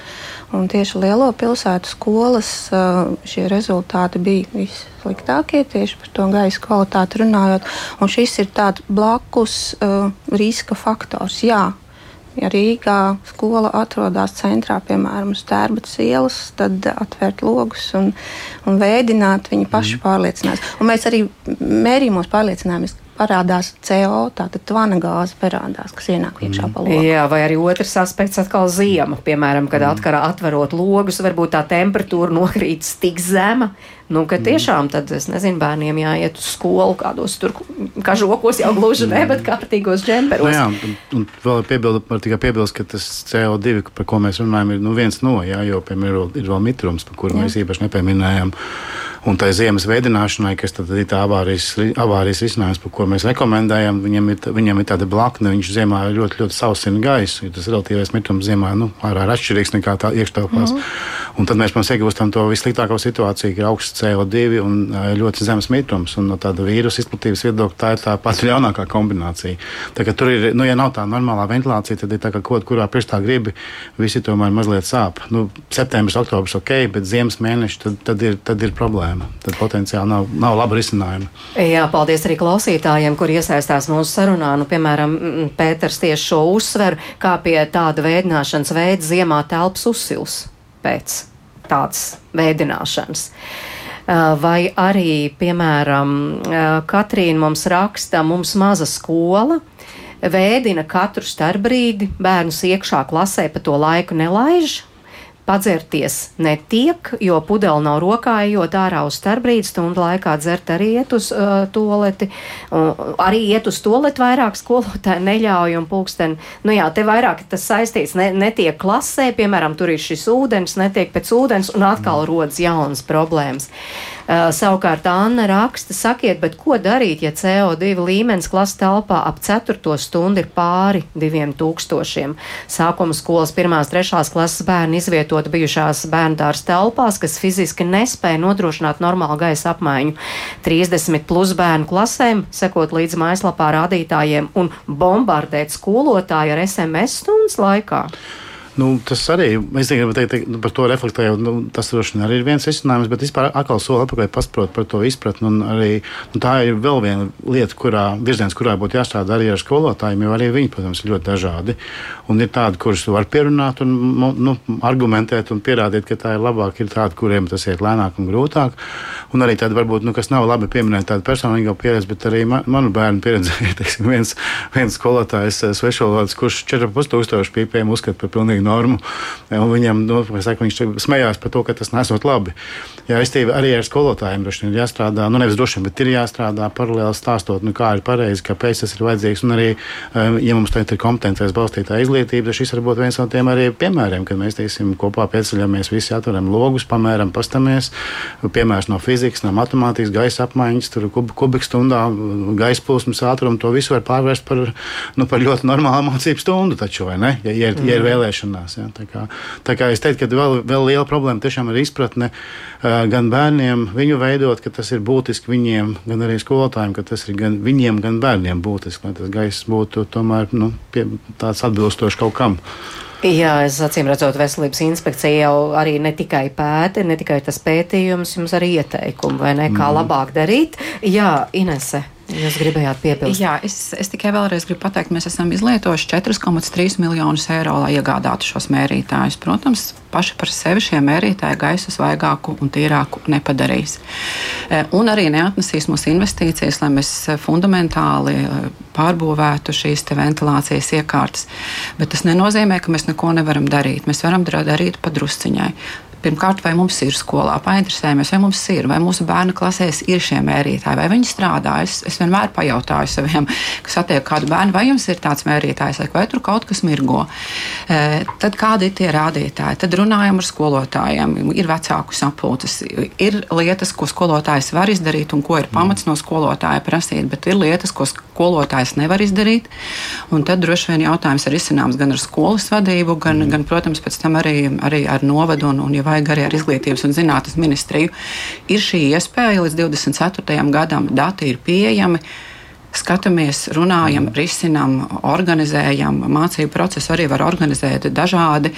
un tieši lielo pilsētu skolas uh, šie rezultāti bija vissliktākie tieši par to gaisa kvalitāti runājot. Un šis ir tāds blakus uh, riska faktors. Jā, Ja Rīgā skola atrodas centrā, piemēram, uz Tērbatas ielas, tad atvērt logus un, un veidināt, viņi paši mm. pārliecinās. Un mēs arī mērījumos pārliecinājāmies, parādās CO, tātad tvana gāze parādās, kas ienāk iekšā mm. pa logu. Jā, vai arī otrs aspekts atkal ziema, piemēram, kad mm. atkarā atverot logus, varbūt tā temperatūra nokrīt tik zema, nu, ka mm. tiešām tad, es nezinu, bērniem jāiet uz skolu kādos tur kažokos jau gluži ne, bet kārtīgos džemperos. Nu, jā, un, vēl piebildu, var tikai piebilst, ka tas CO2, par ko mēs runājam, ir nu, viens no, jā, jo, piemēram, ir, vēl mitrums, par kuru jā. mēs īpaši nepieminējam. Un tā ziemas veidināšanai, kas tad ir tā avārijas, avārijas risinājums, par ko mēs rekomendējam, viņam ir, viņam ir tāda blakne, viņš ziemā ļoti, ļoti sausina gaisu. Tas relatīvais mitrums ziemā nu, ārā ir atšķirīgs nekā tā iekštelpās. Mm -hmm. Un tad mēs, protams, iegūstam to vissliktāko situāciju, ka ir augsts CO2 un ļoti zems mitrums. Un no tāda vīrusu izplatības viedokļa tā ir tā pati ļaunākā kombinācija. Tā, tur ir, nu, ja nav tā normālā ventilācija, tad ir tā, ka kaut kurā pirkstā gribi, visi tomēr mazliet sāp. Nu, septembris, oktobris ok, bet ziemas mēneši tad, tad, ir, tad ir problēma. Tad potenciāli nav, nav laba risinājuma. Jā, paldies arī klausītājiem, kur iesaistās mūsu sarunā. Nu, piemēram, Pēters tieši šo uzsver, kā pie tāda veidināšanas veida ziemā telpas uzsils pēc tādas veidināšanas. Vai arī, piemēram, Katrīna mums raksta, mums maza skola vēdina katru starpbrīdi, bērnus iekšā klasē pa to laiku nelaiž, padzerties netiek, jo pudele nav rokā, ejot ārā uz starpbrīdi stundu laikā dzert arī iet uz uh, toleti. Uh, arī iet uz toleti vairāk skolotāji neļauj un pulksteni. Nu jā, te vairāk tas saistīts, ne, netiek klasē, piemēram, tur ir šis ūdens, netiek pēc ūdens un atkal mm. rodas jaunas problēmas. Uh, savukārt Anna raksta, sakiet, bet ko darīt, ja CO2 līmenis klases telpā ap 4 stundu ir pāri 2000? Sākuma skolas 1-3 klases bērni izvietoti bijušās bērndārs telpās, kas fiziski nespēja nodrošināt normālu gaisa apmaiņu. 30 plus bērnu klasēm, sekot līdz mājaslapā rādītājiem un bombardēt skolotāju ar SMS stundas laikā. Nu, tas arī, es gribu teikt, par to reflektēju, nu, tas droši vien arī ir viens risinājums, bet vispār atkal soli atpakaļ pasprot par to izpratni. Arī, nu, tā ir vēl viena lieta, kurā virziens, kurā būtu jāstrādā arī ar skolotājiem, jo arī viņi, protams, ir ļoti dažādi. Un ir tādi, kurus var pierunāt un nu, argumentēt un pierādīt, ka tā ir labāk. Ir tādi, kuriem tas iet lēnāk un grūtāk. Un arī tādi, varbūt, nu, kas nav labi pieminēt tādu personīgo pieredzi, bet arī man, manu bērnu pieredzi ir viens, viens skolotājs, eh, svešvalodas, kurš 4,5 tūkstošu pīpēm uzskata par pilnīgi normu. Viņam, nu, saka, viņš smējās par to, ka tas nesot labi. Jā, es tevi arī ar skolotājiem droši vien jāstrādā, nu nevis droši vien, bet ir jāstrādā paralēli stāstot, nu, kā ir pareizi, kāpēc tas ir vajadzīgs. Un arī, um, ja mums tagad ir kompetences balstītā izglītība, tad šis var būt viens no tiem arī piemēriem, kad mēs teiksim, kopā pieceļamies, visi atveram logus, pamēram, pastamies. Piemērs no fizikas, no matemātikas, gaisa apmaiņas, tur kub, kubikstundā, gaisa plūsmas ātrumu, to visu var pārvērst par, nu, par ļoti normālu mācību stundu, taču, vai ne? Ja, ja, ir, ja ir mm. Mainās. Ja? Tā, kā, tā kā es teiktu, ka vēl, vēl liela problēma tiešām ir izpratne gan bērniem, viņu veidot, ka tas ir būtiski viņiem, gan arī skolotājiem, ka tas ir gan viņiem, gan bērniem būtiski, lai tas gaiss būtu tomēr nu, pie, tāds atbilstošs kaut kam. Jā, es acīm redzot, veselības inspekcija jau arī ne tikai pēta, ne tikai tas pētījums, jums arī ieteikumi, vai ne, kā mm. labāk darīt. Jā, Inese. Jūs gribējāt piebilst? Jā, es, es tikai vēlreiz gribu pateikt, mēs esam izlietojuši 4,3 miljonus eiro, lai iegādātu šos mērītājus. Protams, paši par sevi šie mērītāji gaisu svaigāku un tīrāku nepadarīs. E, un arī neatnesīs mūsu investīcijas, lai mēs fundamentāli e, pārbūvētu šīs ventilācijas iekārtas. Bet tas nenozīmē, ka mēs neko nevaram darīt. Mēs varam darīt pa drusciņai. Pirmkārt, vai mums ir skolā, painteresējamies, vai mums ir, vai mūsu bērnu klasēs ir šie mērītāji, vai viņi strādā. Es, es vienmēr pajautāju saviem, kas attiek kādu bērnu, vai jums ir tāds mērītājs, vai tur kaut kas mirgo. E, tad kādi ir tie rādītāji? Tad runājam ar skolotājiem, ir vecāku sapulces, ir lietas, ko skolotājs var izdarīt un ko ir pamats no skolotāja prasīt, bet ir lietas, ko skolotājs nevar izdarīt. Un tad droši vien jautājums ir izcināms gan ar skolas vadību, gan, gan protams, pēc tam arī, arī ar novadu un, un ja vajag arī ar izglītības un zinātnes ministriju, ir šī iespēja līdz 24. gadam dati ir pieejami skatāmies, runājam, risinām, organizējam. Mācību procesu arī var organizēt dažādi.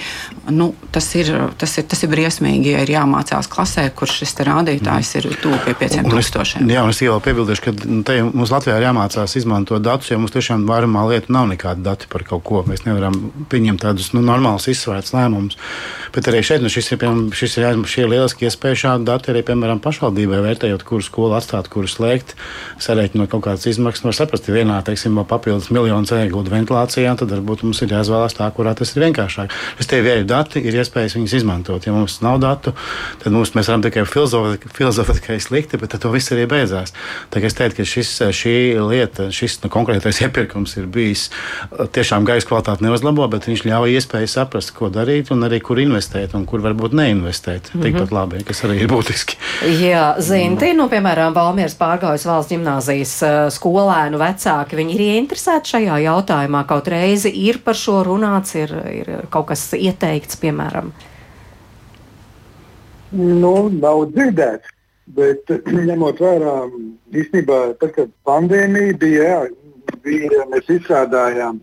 Nu, tas, ir, tas, ir, tas ir briesmīgi, ja ir jāmācās klasē, kur šis rādītājs ir tuvu pie 5000. Jā, un es jau piebildīšu, ka nu, te mums Latvijā ir jāmācās izmantot datus, jo mums tiešām vairumā lietu nav nekāda dati par kaut ko. Mēs nevaram pieņemt tādus nu, normālus izsvērts lēmumus. Bet arī šeit nu, šis ir, piemēram, šis ir, šī ir lieliski iespēja šādu datu arī, piemēram, pašvaldībai vērtējot, kuru skolu atstāt, kuru slēgt, sarēķinot kaut kādas izmaksas var saprast, ja vienā teiksim, papildus miljonus iegūtu ventilācijā, tad varbūt mums ir jāizvēlās tā, kurā tas ir vienkāršāk. Es tev ir dati, ir iespējas viņus izmantot. Ja mums nav datu, tad mums, mēs varam tikai filozofēt, ka slikti, bet to viss arī beidzās. Tā, es teiktu, ka šis, šī lieta, šis nu, konkrētais iepirkums ir bijis tiešām gaisa kvalitāte neuzlabo, bet viņš ļauj iespēju saprast, ko darīt un arī kur investēt un kur varbūt neinvestēt. Mm -hmm. Tikpat labi, kas arī ir būtiski. Jā, Zinti, nu, piemēram, Valmieras pārgājas valsts gimnāzijas skolā bērnu vecāki, viņi ir ieinteresēti šajā jautājumā, kaut reizi ir par šo runāts, ir, ir kaut kas ieteikts, piemēram? Nu, nav dzirdēts, bet ņemot vērā, īstenībā, tad, kad pandēmija bija, jā, bija mēs izstrādājām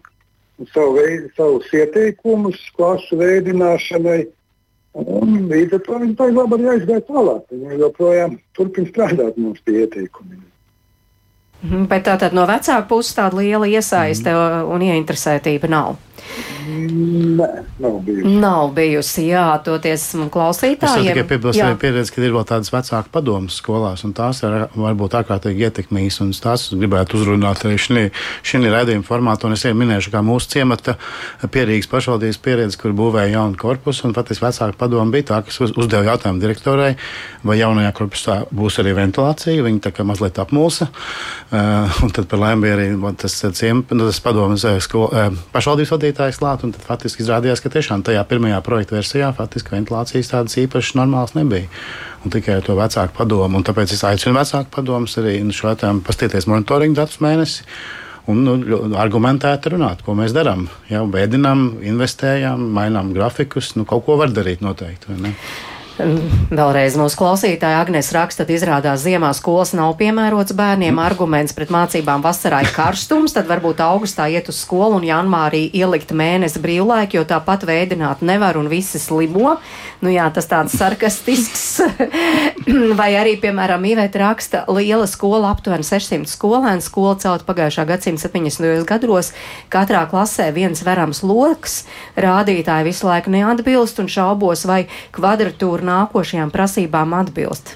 savu veidu, savus ieteikumus klasu veidināšanai. Un līdz ar to viņi tā labi arī aizgāja tālāk. Viņi joprojām turpina strādāt mums pie ieteikumiem. Mhm, bet tātad no vecāka puses tāda liela iesaiste mm. un ieinteresētība nav. Nē, nav bijusi. Nav bijusi, jā, toties klausītājiem. Es tikai piebilstu arī pieredzi, ka ir vēl tādas vecāku padomas skolās, un tās ir varbūt ārkārtīgi ietekmīgas, un tās gribētu uzrunāt arī šī raidījuma formātā. Un es jau minēšu, kā mūsu ciemata pierīgas pašvaldības pieredze, kur būvēja jaunu korpusu, un patiesi vecāku padomu bija tā, kas uz, uzdeva jautājumu direktorai, vai jaunajā korpusā būs arī ventilācija. Viņi tā kā mazliet apmulsa, uh, un tad par laimi bija arī tas, ciem, nu, tas padomas sko, uh, pašvaldības vadītājs vadītājs klāt. Tad faktiski izrādījās, ka tiešām tajā pirmajā projekta versijā faktiski ventilācijas tādas īpašas normālas nebija. Un tikai to vecāku padomu. Un tāpēc es aicinu vecāku padomus arī nu, šo jautājumu paskatīties monitoringu datus mēnesi. Un nu, argumentēti runāt, ko mēs darām. Jau bēdinām, investējam, mainām grafikus. Nu, kaut ko var darīt noteikti. Vēlreiz mūsu klausītāja Agnēs raksta, ka izrādās ziemā skolas nav piemērots bērniem. Arguments pret mācībām vasarā ir karstums, tad varbūt augustā iet uz skolu un janvārī ielikt mēnesi brīvlaiku, jo tāpat veidināt nevar un visi slimo. Nu jā, tas tāds sarkastisks. Vai arī, piemēram, Iveta raksta, liela skola aptuveni 600 skolēnu, skola celt pagājušā gadsimta 70. gados, katrā klasē viens verams loks, rādītāji visu laiku neatbilst un šaubos, vai kvadratūra nākošajām prasībām atbilst.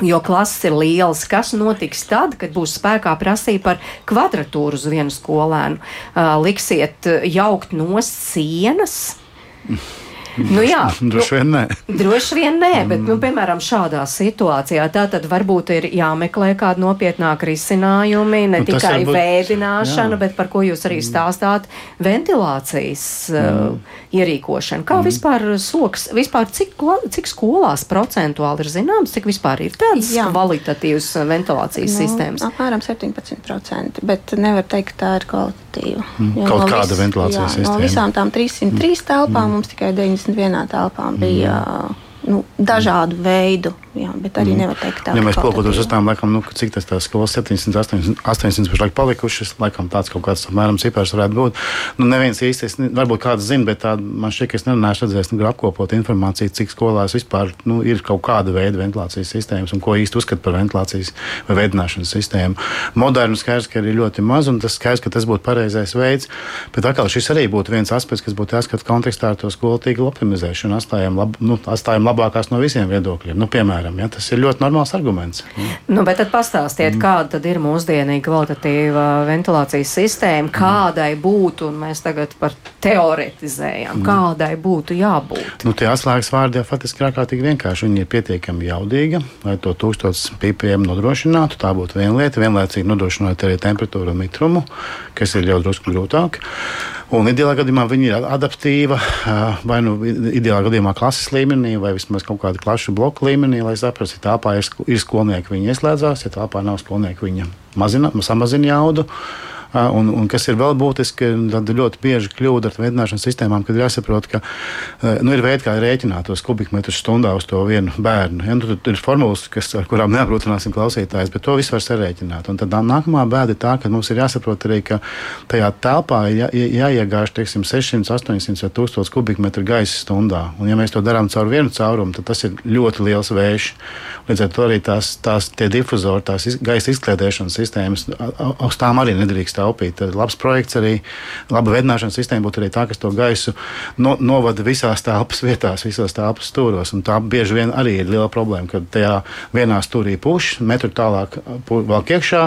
Jo klases ir lielas, kas notiks tad, kad būs spēkā prasība par kvadratūru uz vienu skolēnu? Uh, liksiet jaukt no sienas. Nu, jā, Droši vien nē. Droši vien nē, bet, nu, piemēram, šādā situācijā tā tad varbūt ir jāmeklē kādi nopietnāki risinājumi, ne Nu, tikai varbūt- vēdināšana, jā. bet par ko jūs arī stāstāt - ventilācijas uh, ierīkošana. Kā vispār soks, vispār cik, cik skolās procentuāli ir zināms, cik vispār ir tādas Jā. kvalitatīvas uh, ventilācijas Nu, sistēmas? Apmēram 17%, bet nevar teikt, ka tā ir kvalitatīva. Jo Kaut no kāda ventilācijas jā, sistēma. No visām tām 303 telpām mums tikai 91 telpā bija nu, dažādu veidu, jā, bet arī nevar teikt, tā Ja mēs plūkotos uz tām, laikam, nu, cik tas tās skolas 700, 800, 800 pašlaik palikušas, laikam tāds kaut kāds apmēram cipars varētu būt. Nu, neviens īsti, es, varbūt kāds zina, bet tā, man šķiet, ka es neesmu redzējis, nu, apkopot informāciju, cik skolās vispār nu, ir kaut kāda veida ventilācijas sistēmas un ko īsti uzskata par ventilācijas vai veidināšanas sistēmu. Modernu skaidrs, ka ir ļoti maz, un tas skaidrs, ka tas būtu pareizais veids. Bet atkal šis arī būtu viens aspekts, kas būtu jāskata kontekstā ar to skolu tīklu optimizēšanu. Atstājam, lab, nu, atstājam labākās no visiem viedokļiem. Nu, piemēram, ja, tas ir ļoti normāls arguments. Nu, bet tad pastāstiet, Mm. kāda tad ir mūsdienīga kvalitatīva ventilācijas sistēma, kādai būtu, un mēs tagad par teoretizējam, kādai būtu jābūt. Nu, tie atslēgas vārdi jau faktiski ir ārkārtīgi vienkārši. Viņi ir pietiekami jaudīgi, lai to 1000 ppm nodrošinātu. Tā būtu viena lieta, vienlaicīgi nodrošinot arī temperatūru un mitrumu, kas ir jau drusku grūtāk. Un ideālā gadījumā viņi ir adaptīva, vai nu ideālā gadījumā klases līmenī, vai vismaz kaut kāda klašu bloku līmenī, lai saprastu, ja tāpā ir, ir skolnieki, viņi ieslēdzās, ja tāpā nav skolnieki, viņa mazina, samazina jaudu. Ā, Un, un kas ir vēl būtiski, tad ļoti bieži kļūda ar veidināšanas sistēmām, kad ir jāsaprot, ka nu, ir veidi, kā rēķināt tos kubikmetrus stundā uz to vienu bērnu. Ja, nu, tur ir formulas, kas, ar kurām neapgrūtināsim klausītājus, bet to visu var sarēķināt. Un tad nākamā bēda ir tā, ka mums ir jāsaprot arī, ka tajā telpā ir jā, jā, jāiegāž teiksim, 600, 800 vai 1000 kubikmetru gaisa stundā. Un, ja mēs to darām caur vienu caurumu, tad tas ir ļoti liels vējš. Līdz ar to arī tās, tās difuzori, tās iz, gaisa izkliedēšanas sistēmas, uz tām arī nedrīkst taupīt. Tad labs projekts arī, laba vedināšanas sistēma būtu arī tā, kas to gaisu no, novada visās telpas vietās, visos telpas stūros. Un tā bieži vien arī ir liela problēma, kad tajā vienā stūrī puš, metru tālāk vēl iekšā,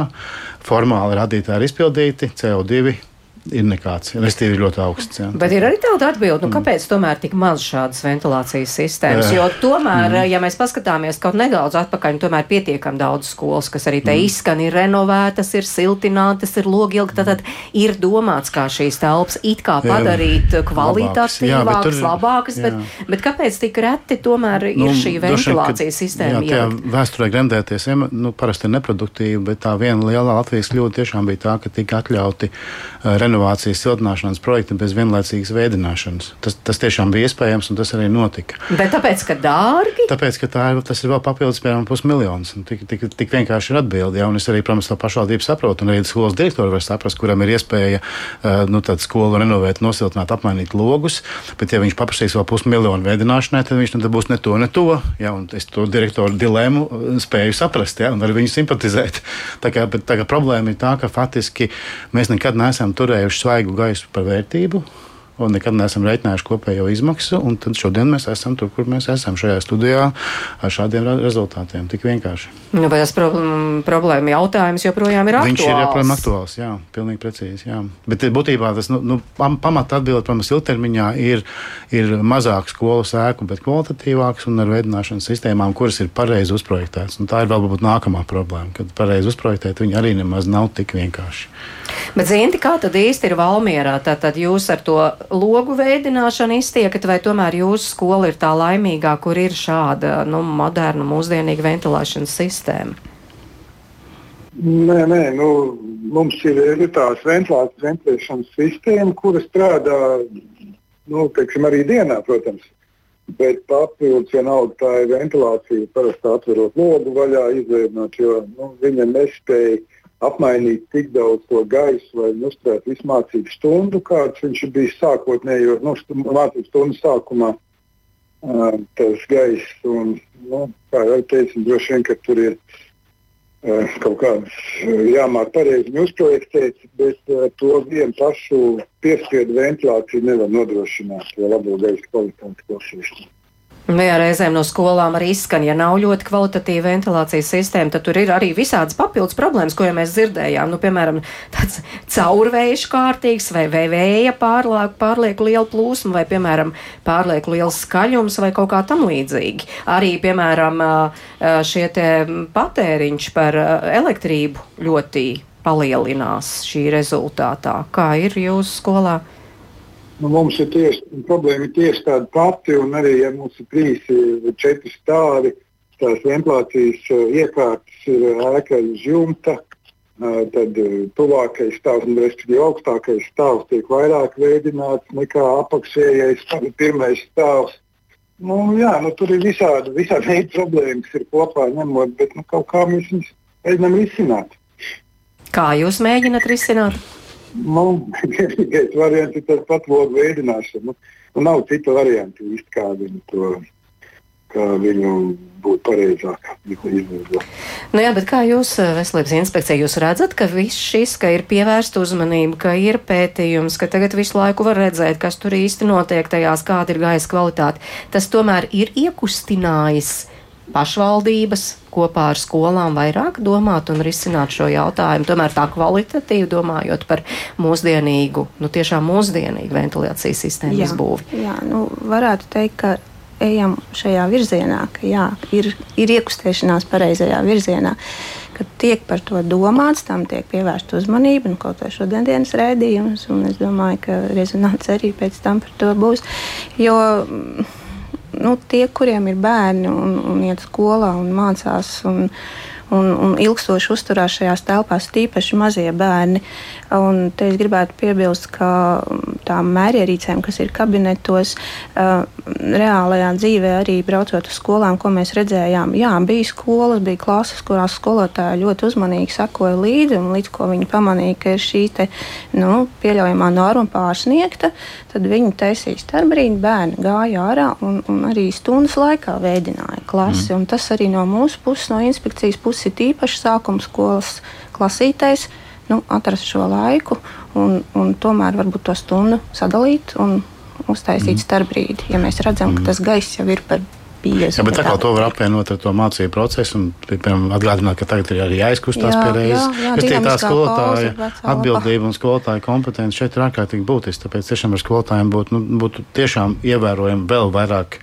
formāli rādītāji ir izpildīti, CO2 ir nekāds, restīvi ir ļoti augsts. Jā. Bet ir arī tāda atbilde, nu, kāpēc tomēr tik maz šādas ventilācijas sistēmas? Eh, Jo tomēr, ja mēs paskatāmies kaut nedaudz atpakaļ, tomēr pietiekami daudz skolas, kas arī te izskan, ir renovētas, ir siltinātas, ir logilgi, tad, tad ir domāts, kā šīs telpas it kā Jā, padarīt labākas. Jā, bet kvalitatīvākas, tur- labākas, bet, jā. bet kāpēc tik reti tomēr ir šī vien, ka- ventilācijas sistēma? Jā, ielikt? vēsturē gremdēties iem- nu, parasti ir neproduktīvi, bet tā viena lielā Latvijas kļūda tiešām bija tā, ka tika atļauti uh, renovācijas siltināšanas projekti bez vienlaicīgas veidināšanas. Tas, tas tiešām bija iespējams, un tas arī notika. Bet tāpēc, ka dārgi. Tāpēc, ka tā ir, tas ir vēl papildus, piemēram, pusmiljons. Tik, tik, tik vienkārši ir atbilde. Ja? Un es arī, protams, to pašvaldību saprotu. Un arī skolas direktori var saprast, kuram ir iespēja uh, nu, skolu renovēt, nosiltināt, apmainīt logus. Bet, ja viņš paprasīs vēl pusmiljonu veidināšanai, tad viņš nebūs ne to, ne to. Ja? Un es to direktoru dilēmu uh, spēju saprast ja? un ar viņu simpatizēt. Tā kā, bet, tā kā problēma ir tā, ka faktiski mēs nekad neesam turējuši svaigu gaisu par vērtību un nekad neesam rēķinājuši kopējo izmaksu. un Tad šodien mēs esam tur, kur mēs esam šajā studijā ar šādiem re- rezultātiem. Tik vienkārši. Nu, bet tas problēma, problēma jautājums joprojām ir aktuāls. Viņš ir joprojām aktuāls. Jā, pilnīgi precīzi. Jā. Bet eh, būtībā tas nu, nu, pam- pamata atbilde, protams, ilgtermiņā ir, ir mazāk skolu sēku, bet kvalitatīvāks un ar veidināšanas sistēmām, kuras ir pareizi uzprojektētas. Un tā ir varbūt nākamā problēma, kad pareizi uzprojektēt, viņi arī nemaz nav tik vienkārši. Bet, zinti, kā tad īsti ir Valmierā? Tad jūs ar to logu veidināšanu iztiekat, vai tomēr jūsu skola ir tā laimīgā, kur ir šāda nu, moderna, mūsdienīga ventilēšanas sistēma? Nē, nē, nu, mums ir, ir tās ventilēšanas sistēma, kura strādā nu, teiksim, arī dienā, protams. Bet papildus vienalga tā ir ventilācija, parasti atverot logu vaļā, izvērināt, jo nu, viņa nespēja apmainīt tik daudz to gaisu, lai uzturētu visu mācību stundu, kāds viņš ir bijis sākotnējo nu, stu- mācību stundu sākumā. Uh, tas gaiss, un, nu, kā jau teicu, droši vien, ka tur ir uh, kaut kādas uh, jāmāk pareizi uzprojektēt, bet uh, to vienu pašu piespiedu ventilāciju nevar nodrošināt, jo labo gaisa kvalitāti klausīšanai. Vai reizēm no skolām arī izskan, ja nav ļoti kvalitatīva ventilācijas sistēma, tad tur ir arī visādas papildus problēmas, ko jau mēs dzirdējām. Nu, piemēram, tāds caurvējš kārtīgs vai, vai vēja pārlieku, pārlieku liela plūsma vai, piemēram, pārlieku liels skaļums vai kaut kā tam līdzīgi. Arī, piemēram, šie patēriņš par elektrību ļoti palielinās šī rezultātā. Kā ir jūsu skolā? Nu, mums ir tieši, problēma ir tieši tāda pati, un arī, ja mums ir trīs vai četri stāvi, tās ventilācijas iekārtas ir ēka uz jumta, tad tuvākais stāvs, un respektīvi augstākais stāvs tiek vairāk veidināts nekā apakšējais, pirmais stāvs. Nu, jā, nu, tur ir visādi, visādi veidi problēmas, ir kopā ņemot, bet nu, kaut kā mēs viņus mēģinām risināt. Kā jūs mēģināt risināt? Nu, vienīgais variants ir tas pats logu veidināšana. Nu, nu, nav cita varianta īsti, kā viņu to kā viņu būtu pareizāk izmantot. Nu jā, bet kā jūs, eh, veselības inspekcija, jūs redzat, ka viss šis, ka ir pievērsta uzmanība, ka ir pētījums, ka tagad visu laiku var redzēt, kas tur īsti notiek tajās, kāda ir gaisa kvalitāte, tas tomēr ir iekustinājis pašvaldības kopā ar skolām vairāk domāt un risināt šo jautājumu. Tomēr tā kvalitatīvi domājot par mūsdienīgu, nu tiešām mūsdienīgu ventilācijas sistēmu izbūvi. Jā, nu varētu teikt, ka ejam šajā virzienā, ka jā, ir, ir iekustēšanās pareizajā virzienā. Kad tiek par to domāts, tam tiek pievērsta uzmanība, un kaut kā šodienas rēdījums, un es domāju, ka rezonants arī pēc tam par to būs. Jo, nu, tie, kuriem ir bērni un, un iet skolā un mācās. Un, un, un ilgstoši uzturās šajās telpās, tīpaši mazie bērni. Un te es gribētu piebilst, ka tām mērierīcēm, kas ir kabinetos, uh, reālajā dzīvē arī braucot uz skolām, ko mēs redzējām, jā, bija skolas, bija klases, kurās skolotāji ļoti uzmanīgi sekoja līdzi, un līdz ko viņi pamanīja, ka ir šī te, nu, pieļaujamā norma pārsniegta, tad viņi taisīja starpbrīdi, bērni gāja ārā un, un arī stundas laikā veidināja klasi. Mm. Tas arī no mūsu puses, no inspekcijas puses, ir īpaši sākuma skolas klasītais nu, atrast šo laiku un, un tomēr varbūt to stundu sadalīt un uztaisīt mm. starpbrīdi, ja mēs redzam, mm. ka tas gaiss jau ir par pieejas. Jā, bet tā kā to var apvienot ar to mācību procesu, un, piemēram, atgādināt, ka tagad ir arī jāizkustās pie reizes. Es tie tā skolotāja atbildība un skolotāja kompetence šeit ir ārkārtīgi būtiski. Tāpēc tiešām ar skolotājiem būtu, nu, būtu tiešām ievērojami vēl vairāk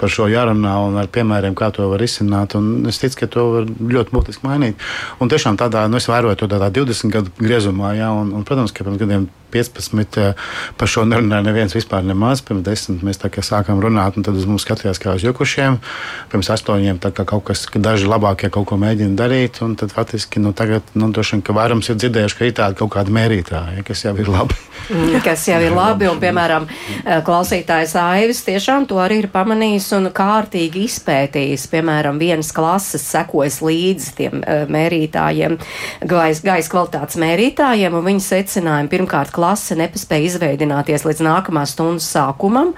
par šo jārunā un ar piemēriem, kā to var izsināt. Un es ticu, ka to var ļoti būtiski mainīt. Un tiešām tādā, nu, es vēroju to tādā 20 gadu griezumā, jā, un, un protams, ka pirms gadiem 15 eh, par šo nerunāja neviens vispār nemaz. Pirms desmit mēs sākām runāt, un tad uz mums skatījās kā uz jukušiem. Pirms astoņiem kaut kas, ka daži labākie kaut ko mēģina darīt, un tad faktiski nu, tagad, nu, došan, ka vairums ir dzirdējuši, ka ir tāda kaut kāda mērītāja, kas jau ir labi. Mm, kas jau ir labi, un, piemēram, eh, klausītājs Aivis tiešām to arī ir pamanījis un kārtīgi izpētījis. Piemēram, vienas klases sekojas līdzi tiem uh, mērītājiem, gaisa gais kvalitātes mērītājiem, un viņi secinājumi pirmkārt, klase nepaspēja izveidināties līdz nākamās stundas sākumam.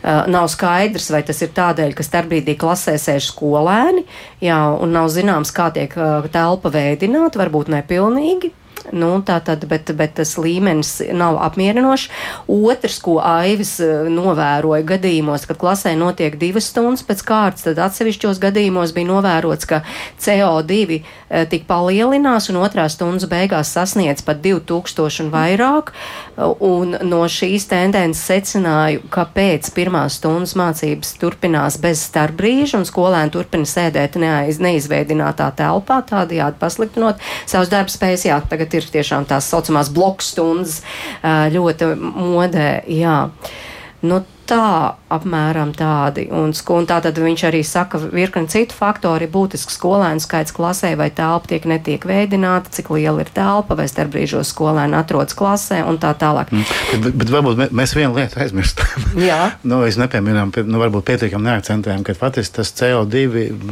Uh, nav skaidrs, vai tas ir tādēļ, ka starpbrīdī klasē sēž skolēni, jā, un nav zināms, kā tiek uh, telpa veidināta, varbūt nepilnīgi. Nu, tā tad, bet, bet tas līmenis nav apmierinošs. Otrs, ko Aivis eh, novēroja gadījumos, kad klasē notiek divas stundas pēc kārtas, tad atsevišķos gadījumos bija novērots, ka CO2 eh, tik palielinās un otrā stundas beigās sasniedz pat 2000 un vairāk. Un no šīs tendences secināju, ka pēc pirmās stundas mācības turpinās bez starpbrīža un skolēni turpina sēdēt neaiz, neizveidinātā telpā, tādējādi pasliktinot savus darbspējas. Jā, tagad ir tiešām tās saucamās bloku stundas ļoti modē. Jā. Nu, tā apmēram tādi. Un, un tā tad viņš arī saka, virkni citu faktori būtisks skolēnu skaits klasē, vai telpa tiek netiek veidināta, cik liela ir telpa, vai starpbrīžos skolēni atrodas klasē un tā tālāk. Mm. Bet, bet varbūt mēs vienu lietu aizmirstam. Jā. nu, es nepieminām, nu, varbūt pietiekam neakcentējam, ka patiesi tas CO2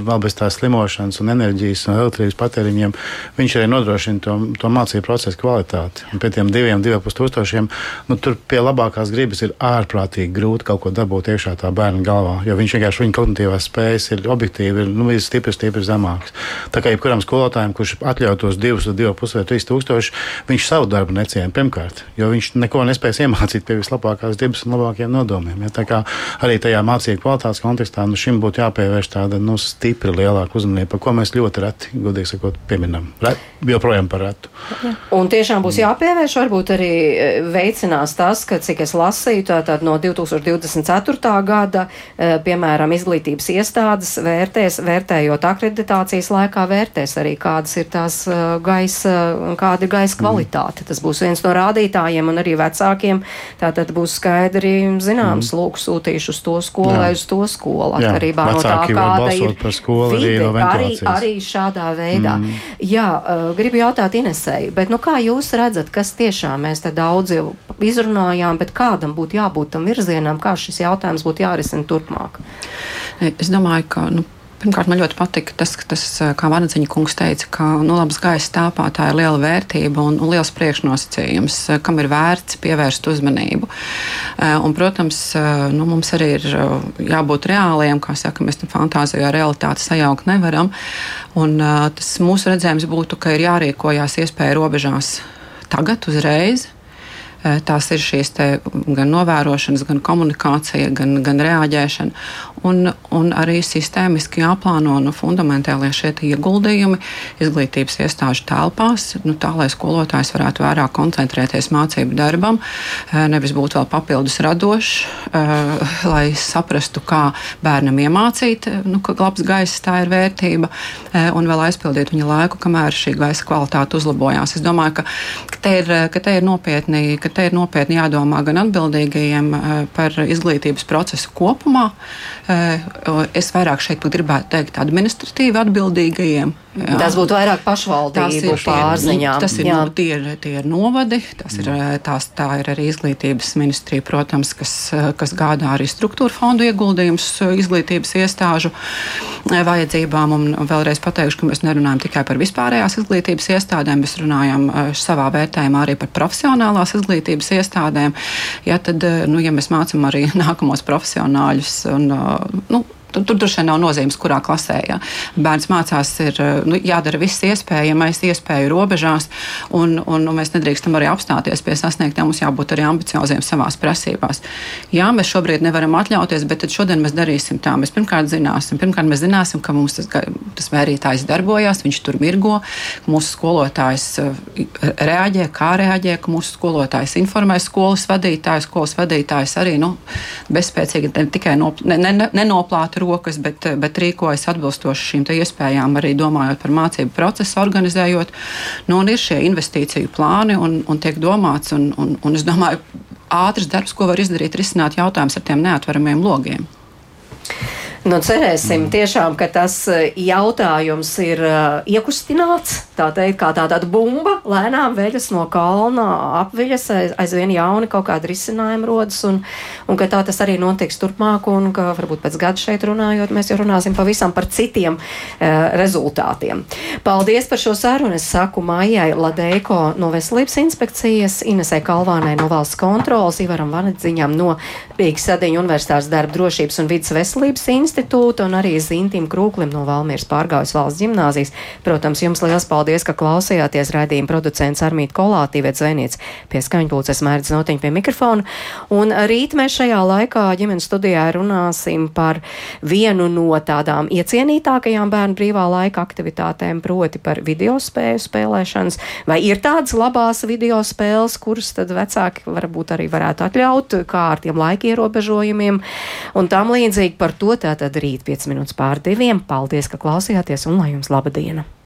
vēl bez tās slimošanas un enerģijas un elektrības patēriņiem, viņš arī nodrošina to, to mācību procesu kvalitāti. Un pie tiem diviem, diviem pus tūkstošiem, nu, tur pie labākās gribas ir ārprātīgi grūti kaut ko dabūt iekšā tā bērna galvā. Jo viņš vienkārši viņa kognitīvās spējas ir objektīvi, ir nu, stipri, stipri zemākas. Tā kā jebkuram skolotājam, kurš atļautos divus, divu pusi vai trīs tūkstoši, viņš savu darbu neciena pirmkārt, jo viņš neko nespēs iemācīt pie vislabākās gribas un labākiem nodomiem. Ja? Tā kā arī tajā mācību kvalitātes kontekstā nu, šim būtu jāpievērš tāda nu, stipri lielāka uzmanība, par ko mēs ļoti reti, godīgi sakot, pieminam. Ret, joprojām par retu. Un tiešām būs jāpievērš, varbūt arī e, veicinās tas, ka, cik es lasīju, tātad no 2024. gada, e, piemēram, izglītības iestādes vērtēs, vērtējot akreditācijas laikā, vērtēs arī, kādas ir tās e, gaisa, kāda ir gaisa kvalitāte. Tas būs viens no rādītājiem un arī vecākiem. Tātad būs skaidri zināms, mm. lūk, sūtīšu uz to skolu vai uz to skolu, atkarībā no tā, kāda ir skolu, vide, arī, arī šādā veidā. Mm. Jā, uh, gribu jautāt Inesei, bet nu, kā jūs redzat, kas tiešām mēs te daudz jau izrunājām, bet kādam būtu jābūt tam virzienam, kā šis jautājums būtu jārisina turpmāk? Es domāju, ka nu, Pirmkārt, man ļoti patika tas, tas kā Vanadziņa kungs teica, ka nu, labs gaisa telpā tā ir liela vērtība un, un liels priekšnosacījums, kam ir vērts pievērst uzmanību. Un, protams, nu, mums arī ir jābūt reāliem, kā saka, mēs fantāzijā realitāti sajaukt nevaram. Un, tas mūsu redzējums būtu, ka ir jārīkojās iespēja robežās tagad, uzreiz Eh, tās ir šīs gan novērošanas, gan komunikācija, gan, gan reaģēšana. Un, un arī sistēmiski jāplāno nu, fundamentālie šie ieguldījumi izglītības iestāžu telpās, nu, tā lai skolotājs varētu vairāk koncentrēties mācību darbam, eh, nevis būt vēl papildus radošs, eh, lai saprastu, kā bērnam iemācīt, nu, ka labs gaiss tā ir vērtība, un vēl aizpildīt viņa laiku, kamēr šī gaisa kvalitāte uzlabojās. Es domāju, ka, ka, te, ir, ka te ir nopietni, ka te ir nopietni jādomā gan atbildīgajiem eh, par izglītības procesu kopumā. Eh, es vairāk šeit gribētu teikt administratīvi atbildīgajiem Jā. Tas būtu vairāk pašvaldību pārziņā. Tas ir, no, tie, ir, tie ir novadi, tas ir, tās, tā ir arī izglītības ministrija, protams, kas, kas gādā arī struktūra fondu ieguldījumus izglītības iestāžu vajadzībām. Un vēlreiz pateikšu, ka mēs nerunājam tikai par vispārējās izglītības iestādēm, mēs runājam savā vērtējumā arī par profesionālās izglītības iestādēm. Ja, tad, nu, ja mēs mācām arī nākamos profesionāļus un, nu, Tur, tur droši vien nav nozīmes, kurā klasē. Ja. Bērns mācās, ir nu, jādara viss iespējamais, iespēju robežās, un, un, un mēs nedrīkstam arī apstāties pie sasniegtiem. Mums jābūt arī ambicioziem savā prasībās. Jā, mēs šobrīd nevaram atļauties, bet šodien mēs darīsim tā. Mēs pirmkārt zināsim, pirmkārt mēs zināsim ka mums tas, tas vērītājs darbojās, viņš tur mirgo, mūsu skolotājs eh, reaģē, kā reaģē, ka mūsu skolotājs informē skolas vadītājus, skolas vadītājs arī nu, bezspēcīgi ne tikai no, ne, ne, nenoplāta rokas, bet, bet rīkojas atbilstoši šīm iespējām, arī domājot par mācību procesu, organizējot. Nu, ir šie investīciju plāni un, un tiek domāts, un, un, un es domāju, ātrs darbs, ko var izdarīt, risināt jautājumus ar tiem neatveramiem logiem. Nu, cerēsim mm. tiešām, ka tas eh, jautājums ir uh, iekustināts, tā teikt, kā tāda bumba, lēnām veļas no kalna apviļas, aizvien jauni kaut kādi risinājumi rodas, un, un ka tā tas arī notiks turpmāk, un ka varbūt pēc gada šeit runājot, mēs jau runāsim pavisam par citiem uh, rezultātiem. Paldies par šo sarunu. Es saku Maijai Ladeiko no Veselības inspekcijas, Inesē Kalvānai no valsts kontrolas, Ivaram Vanedziņam no Rīgas Sadiņu Universitātes darba drošības un vidas veselības institūcijas institūta un arī Zintim Krūklim no Valmieras pārgājas valsts ģimnāzijas. Protams, jums liels paldies, ka klausījāties raidījuma producents Armīt Kolātīvēt zvaniec pie skaņpulces mērķis notiņa pie mikrofona. Un rīt mēs šajā laikā ģimenes studijā runāsim par vienu no tādām iecienītākajām bērnu brīvā laika aktivitātēm, proti par video spēju spēlēšanas. Vai ir tādas labās video spēles, kuras tad vecāki varbūt arī varētu atļaut, kā ar tiem laika ierobežojumiem un tam līdzīgi par to tā Tātad rīt 5 minūtes pār diviem. Paldies, ka klausījāties un lai jums laba diena!